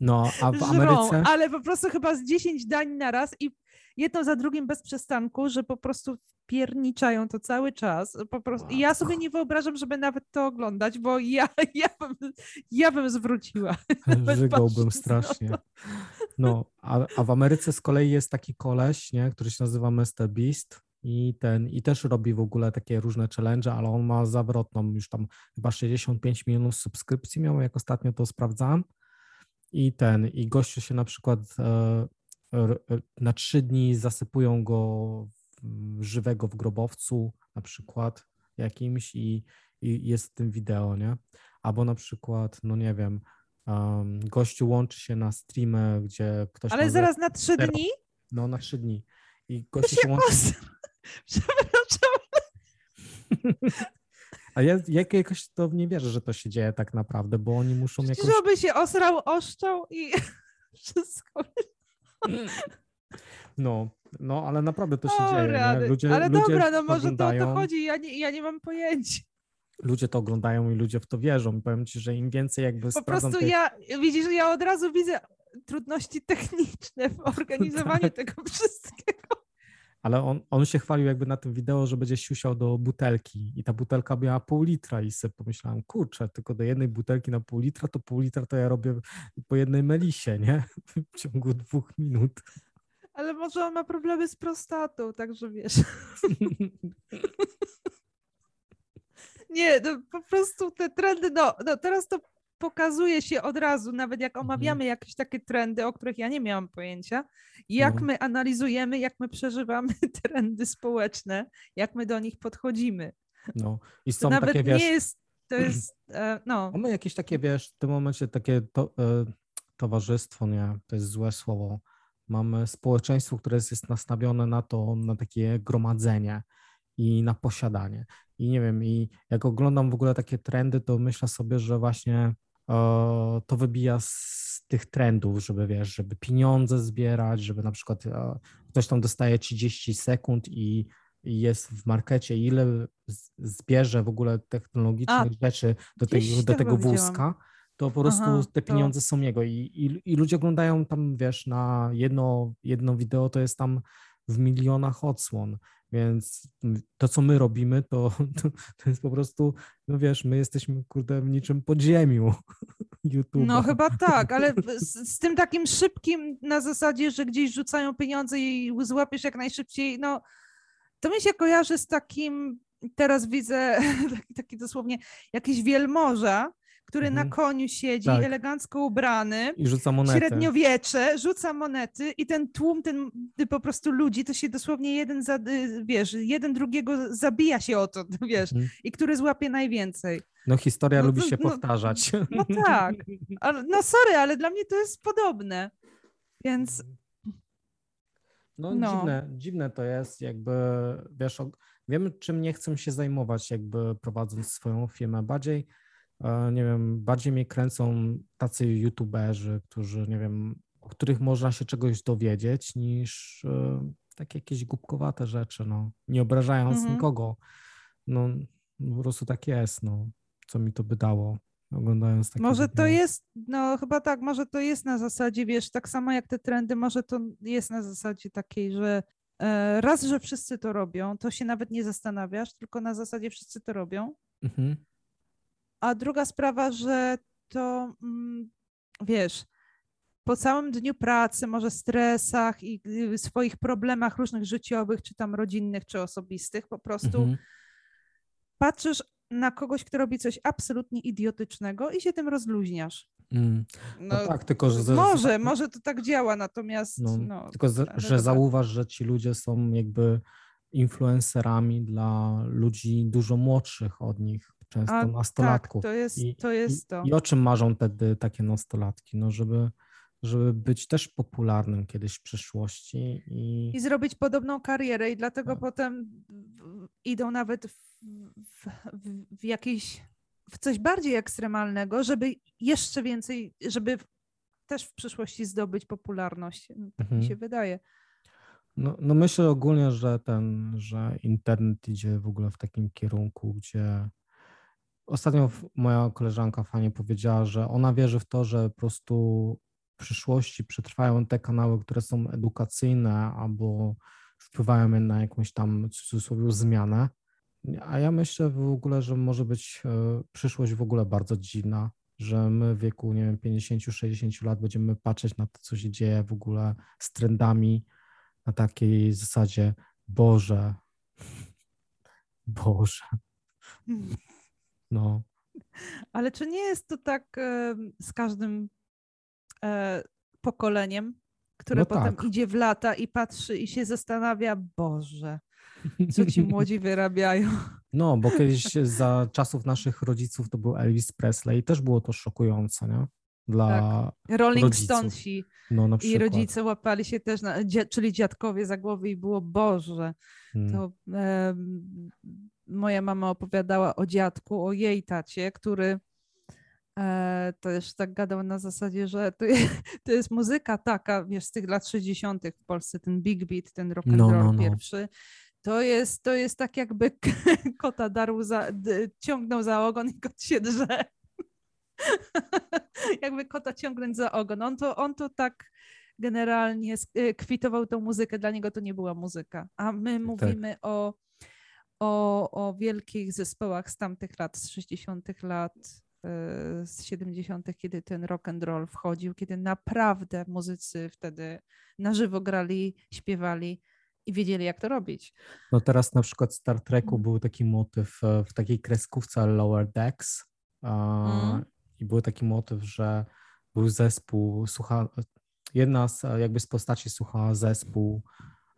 No, a w Ameryce? Żrą, ale po prostu chyba z 10 dań na raz i jedno za drugim bez przestanku, że po prostu pierniczają to cały czas. Po prostu, ja sobie nie wyobrażam, żeby nawet to oglądać, bo ja, ja, bym, ja bym zwróciła. Żygałbym strasznie. No, a, a w Ameryce z kolei jest taki koleś, nie, który się nazywa Mr. Beast i ten, i też robi w ogóle takie różne challenge, ale on ma zawrotną, już tam chyba 65 milionów subskrypcji miał, jak ostatnio to sprawdzałem. I ten, i gościu się na przykład e, na trzy dni zasypują go żywego w grobowcu na przykład jakimś i, i jest w tym wideo, nie? Albo na przykład, no nie wiem, um, gościu łączy się na streamę, gdzie ktoś... Ale zaraz na trzy dni? No, na trzy dni. I gościu się łączy... Przepraszam. A ja, jak jakoś to nie wierzę, że to się dzieje tak naprawdę, bo oni muszą jakoś... Żeby się osrał, oszczał i wszystko. No, no, ale naprawdę to się o, dzieje. Ludzie, ale ludzie dobra, no może to o to chodzi, ja nie, ja nie mam pojęcia. Ludzie to oglądają i ludzie w to wierzą. Powiem ci, że im więcej jakby Po prostu tych... ja, widzisz, ja od razu widzę trudności techniczne w organizowaniu tak. tego wszystkiego. Ale on, on się chwalił jakby na tym wideo, że będzie siusiał do butelki i ta butelka miała pół litra i sobie pomyślałem, kurczę, tylko do jednej butelki na pół litra, to pół litra to ja robię po jednej melisie, nie? W ciągu dwóch minut. Ale może on ma problemy z prostatą, także wiesz. Nie, no po prostu te trendy, no, no teraz to pokazuje się od razu, nawet jak omawiamy mhm. jakieś takie trendy, o których ja nie miałam pojęcia, jak no. my analizujemy, jak my przeżywamy trendy społeczne, jak my do nich podchodzimy. No i są to nawet takie, wiesz... nie jest, to jest, e, no. Mamy jakieś takie, wiesz, w tym momencie takie to, e, towarzystwo, nie, to jest złe słowo, Mamy społeczeństwo, które jest nastawione na to, na takie gromadzenie i na posiadanie. I nie wiem, i jak oglądam w ogóle takie trendy, to myślę sobie, że właśnie to wybija z tych trendów, żeby wiesz, żeby pieniądze zbierać, żeby na przykład ktoś tam dostaje 30 sekund i, jest w markecie, ile zbierze w ogóle technologicznych A, rzeczy do, tej, do tego wózka to po prostu Aha, te pieniądze to... są jego. I, i, i ludzie oglądają tam, wiesz, na jedno, jedno wideo to jest tam w milionach odsłon, więc to, co my robimy, to, to, to jest po prostu, no wiesz, my jesteśmy, kurde, w niczym podziemiu YouTube. No chyba tak, ale z, z, tym takim szybkim na zasadzie, że gdzieś rzucają pieniądze i złapiesz jak najszybciej, no to mi się kojarzy z takim, teraz widzę taki, taki dosłownie jakiś wielmoża, który mhm. na koniu siedzi, tak. elegancko ubrany, I rzuca monety. średniowiecze, rzuca monety i ten tłum, ten po prostu ludzi, to się dosłownie jeden, za, wiesz, jeden drugiego zabija się o to, wiesz, mhm. i który złapie najwięcej. No historia no, lubi się no, powtarzać. No tak, no sorry, ale dla mnie to jest podobne, więc... No, no. Dziwne, dziwne to jest, jakby, wiesz, wiem, czym nie chcę się zajmować, jakby prowadząc swoją firmę. Bardziej, nie wiem, bardziej mnie kręcą tacy youtuberzy, którzy, nie wiem, o których można się czegoś dowiedzieć, niż e, takie jakieś głupkowate rzeczy, no. Nie obrażając mhm. nikogo. No, po prostu tak jest, no. Co mi to by dało oglądając takie Może to jest, no chyba tak, może to jest na zasadzie, wiesz, tak samo jak te trendy, może to jest na zasadzie takiej, że e, raz, że wszyscy to robią, to się nawet nie zastanawiasz, tylko na zasadzie wszyscy to robią. Mhm. A druga sprawa, że to, mm, wiesz, po całym dniu pracy, może stresach i swoich problemach różnych życiowych, czy tam rodzinnych, czy osobistych, po prostu mhm. patrzysz na kogoś, kto robi coś absolutnie idiotycznego i się tym rozluźniasz. Mm. No, no, tak, tylko że. Może, może to tak działa, natomiast. No, no tylko, z, że zauważ, że ci ludzie są jakby influencerami dla ludzi dużo młodszych od nich, często A, nastolatków. Tak, to jest, I, to jest to. I, I o czym marzą wtedy takie nastolatki? No, żeby żeby być też popularnym kiedyś w przyszłości. I, I zrobić podobną karierę, i dlatego tak. potem idą nawet w, w, w, jakiś, w coś bardziej ekstremalnego, żeby jeszcze więcej, żeby też w przyszłości zdobyć popularność. No, tak mhm. mi się wydaje. No, no myślę ogólnie, że ten, że internet idzie w ogóle w takim kierunku, gdzie ostatnio moja koleżanka fajnie powiedziała, że ona wierzy w to, że po prostu w przyszłości przetrwają te kanały, które są edukacyjne albo wpływają na jakąś tam w cudzysłowie zmianę. A ja myślę w ogóle, że może być e, przyszłość w ogóle bardzo dziwna, że my w wieku, nie wiem, 50-60 lat będziemy patrzeć na to, co się dzieje w ogóle z trendami na takiej zasadzie Boże, Boże. No. Ale czy nie jest to tak z każdym e, pokoleniem, które no potem tak. idzie w lata i patrzy i się zastanawia, Boże, co ci młodzi wyrabiają. No, bo kiedyś za czasów naszych rodziców to był Elvis Presley i też było to szokujące, nie? Dla tak. Rolling rodziców. Stonesi no, i rodzice łapali się też, na, czyli dziadkowie za głowy i było Boże. Hmm. To e, moja mama opowiadała o dziadku, o jej tacie, który e, też tak gadał na zasadzie, że to jest, to jest muzyka taka, wiesz, z tych lat 60. w Polsce, ten big beat, ten rock and no, roll no, no. pierwszy. To jest, to jest tak, jakby kota darł za, ciągnął za ogon i kot się drze. jakby kota ciągnąć za ogon. On to, on to tak generalnie e, kwitował tą muzykę, dla niego to nie była muzyka. A my tak. mówimy tak. o, o, o wielkich zespołach z tamtych lat, z 60. lat, e, z 70., kiedy ten rock and roll wchodził, kiedy naprawdę muzycy wtedy na żywo grali, śpiewali i wiedzieli, jak to robić. No teraz na przykład w Star Treku mm. był taki motyw e, w takiej kreskówce Lower Decks mm. I był taki motyw, że był zespół, słucha, jedna z jakby z postaci słuchała zespół,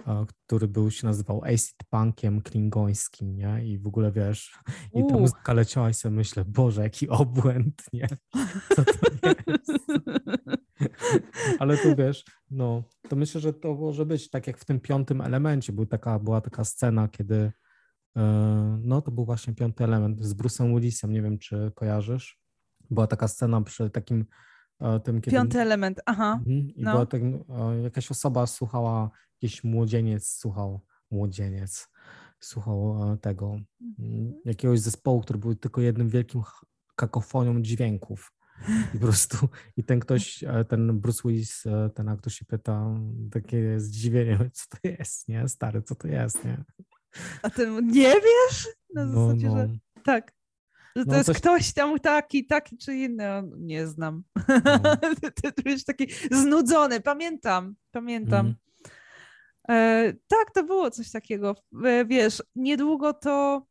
e, który był, się nazywał acid punkiem klingońskim, nie? I w ogóle wiesz, i ta muzyka leciała i sobie myślę, Boże, jaki obłęd, nie? Co to jest? Ale tu wiesz, no, to myślę, że to może być tak jak w tym piątym elemencie, był taka, była taka scena, kiedy e, no to był właśnie piąty element z Bruce'em Willisem, nie wiem czy kojarzysz. Była taka scena przy takim e, tym, kiedy... Piąty element, aha. Mhm, I no. była tak, jakaś osoba słuchała, jakiś młodzieniec słuchał, młodzieniec słuchał tego, mhm. jakiegoś zespołu, który był tylko jednym wielkim kakofonią dźwięków. I po prostu, i ten ktoś, e, ten Bruce Willis, e, ten aktor się pyta, takie zdziwienie, co to jest, nie? Stary, co to jest, nie? A ty nie wiesz? Na no, zasadzie, no. że tak. Że to no, jest coś... ktoś tam taki, taki czy inny, nie znam. No. ty, ty taki znudzony, pamiętam, pamiętam. Mm. E, tak, to było coś takiego. E, wiesz, niedługo to,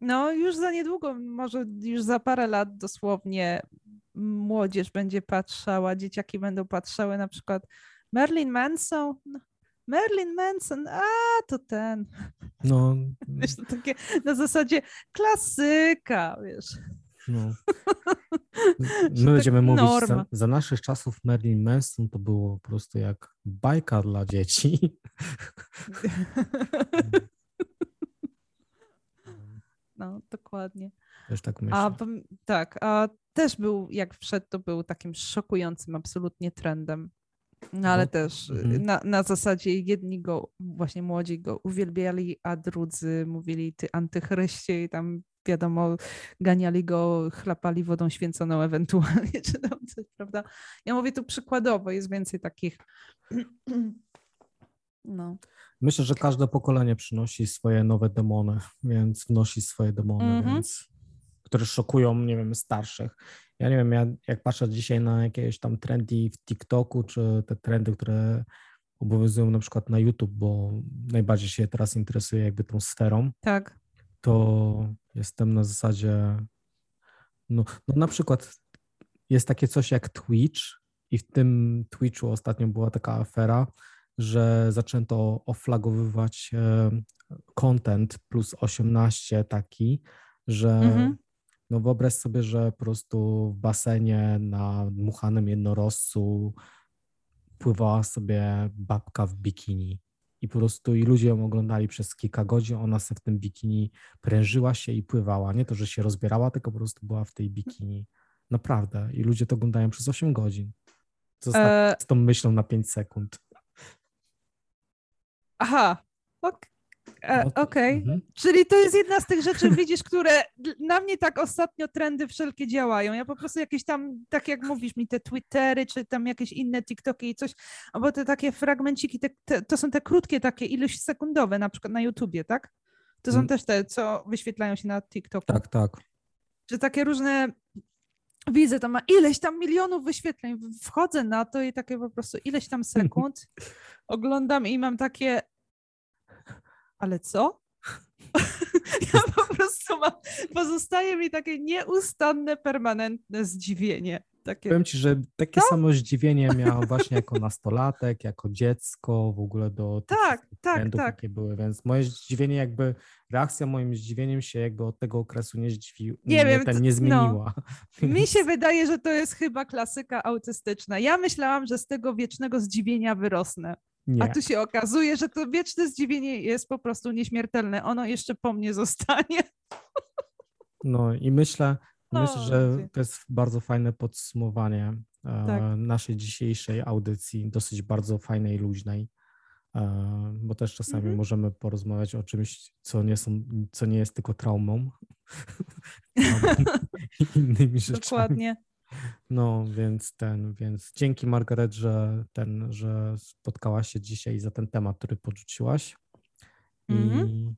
no już za niedługo, może już za parę lat dosłownie młodzież będzie patrzała, dzieciaki będą patrzały na przykład Merlin Manson, no, Merlin Manson, a to ten. No. Wiesz, to takie na zasadzie klasyka, wiesz. No. My będziemy mówić, za, za, naszych czasów Marilyn Manson to było po prostu jak bajka dla dzieci. No, dokładnie. Też tak myślę. A, tak, a też był, jak wszedł, to był takim szokującym absolutnie trendem. No ale no. też mhm. na, na zasadzie jedni go, właśnie młodzi go uwielbiali, a drudzy mówili ty antychryście i tam wiadomo, ganiali go, chlapali wodą święconą ewentualnie, czy tam coś, prawda? Ja mówię tu przykładowo, jest więcej takich. No. Myślę, że każde pokolenie przynosi swoje nowe demony, więc wnosi swoje demony, mm -hmm. więc, które szokują, nie wiem, starszych. Ja nie wiem, ja, jak patrzę dzisiaj na jakieś tam trendy w TikToku, czy te trendy, które obowiązują na przykład na YouTube, bo najbardziej się teraz interesuję jakby tą sferą. Tak. To jestem na zasadzie, no, no na przykład jest takie coś jak Twitch i w tym Twitchu ostatnio była taka afera, że zaczęto oflagowywać e, content plus 18 taki, że mhm. No wyobraź sobie, że po prostu w basenie na dmuchanym jednorożcu pływała sobie babka w bikini i po prostu i ludzie ją oglądali przez kilka godzin, ona sobie w tym bikini prężyła się i pływała. Nie to, że się rozbierała, tylko po prostu była w tej bikini. Naprawdę. I ludzie to oglądają przez 8 godzin. Zostać e... z tą myślą na 5 sekund. Aha, e, okej. Okay. Mhm. Czyli to jest jedna z tych rzeczy, widzisz, które na mnie tak ostatnio trendy wszelkie działają. Ja po prostu jakieś tam, tak jak mówisz mi, te Twittery, czy tam jakieś inne TikToki i coś, albo te takie fragmenciki, te, te, to są te krótkie takie, ilość sekundowe, na przykład na YouTubie, tak? To są mm. też te, co wyświetlają się na TikToku. Tak, tak. Czy takie różne widzę, to ma ileś tam milionów wyświetleń, wchodzę na to i takie po prostu ileś tam sekund oglądam i mam takie, ale co? ja po prostu mam, pozostaje mi takie nieustanne, permanentne zdziwienie. Takie... Powiem ci, że takie no? samo zdziwienie miałam właśnie jako nastolatek, jako dziecko, w ogóle do tych tak, tak, tak. jakie były, więc moje zdziwienie jakby, reakcja moim zdziwieniem się jakby od tego okresu nie zdziwiła, nie, nie, wiem, ten nie no. zmieniła. No, mi się wydaje, że to jest chyba klasyka autystyczna. Ja myślałam, że z tego wiecznego zdziwienia wyrosnę. Nie. A tu się okazuje, że to wieczne zdziwienie jest po prostu nieśmiertelne. Ono jeszcze po mnie zostanie. No i myślę, no, myślę, że to jest bardzo fajne podsumowanie e, tak. naszej dzisiejszej audycji, dosyć bardzo fajnej, luźnej, e, bo też czasami mhm. możemy porozmawiać o czymś, co nie, są, co nie jest tylko traumą innymi rzeczami. Dokładnie. No, więc ten, więc dzięki Margaret, że ten, że spotkałaś się dzisiaj za ten temat, który porzuciłaś. I mm-hmm.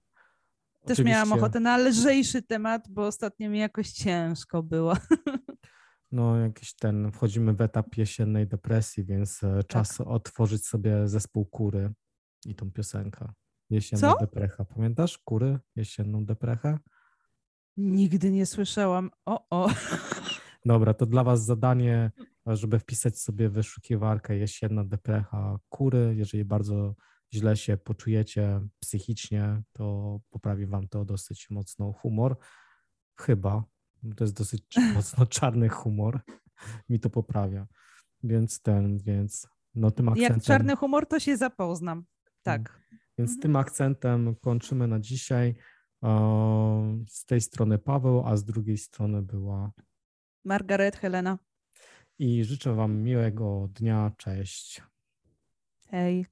Też miałam ochotę na lżejszy temat, bo ostatnio mi jakoś ciężko było. No, jakiś ten, wchodzimy w etap jesiennej depresji, więc e, tak. czas otworzyć sobie zespół Kury i tą piosenkę. Jesienna Co? deprecha. Pamiętasz Kury? Jesienną deprechę? Nigdy nie słyszałam. O, o. Dobra, to dla Was zadanie, żeby wpisać sobie wyszukiwarkę jesienna deprecha kury. Jeżeli bardzo źle się poczujecie psychicznie, to poprawi Wam to dosyć mocno humor. Chyba. To jest dosyć mocno czarny humor. Mi to poprawia. Więc ten, więc no tym akcentem... Jak czarny humor, to się zapoznam. Tak. Mm. Więc mhm. tym akcentem kończymy na dzisiaj. Z tej strony Paweł, a z drugiej strony była Margaret, Helena. I życzę Wam miłego dnia. Cześć. Hej.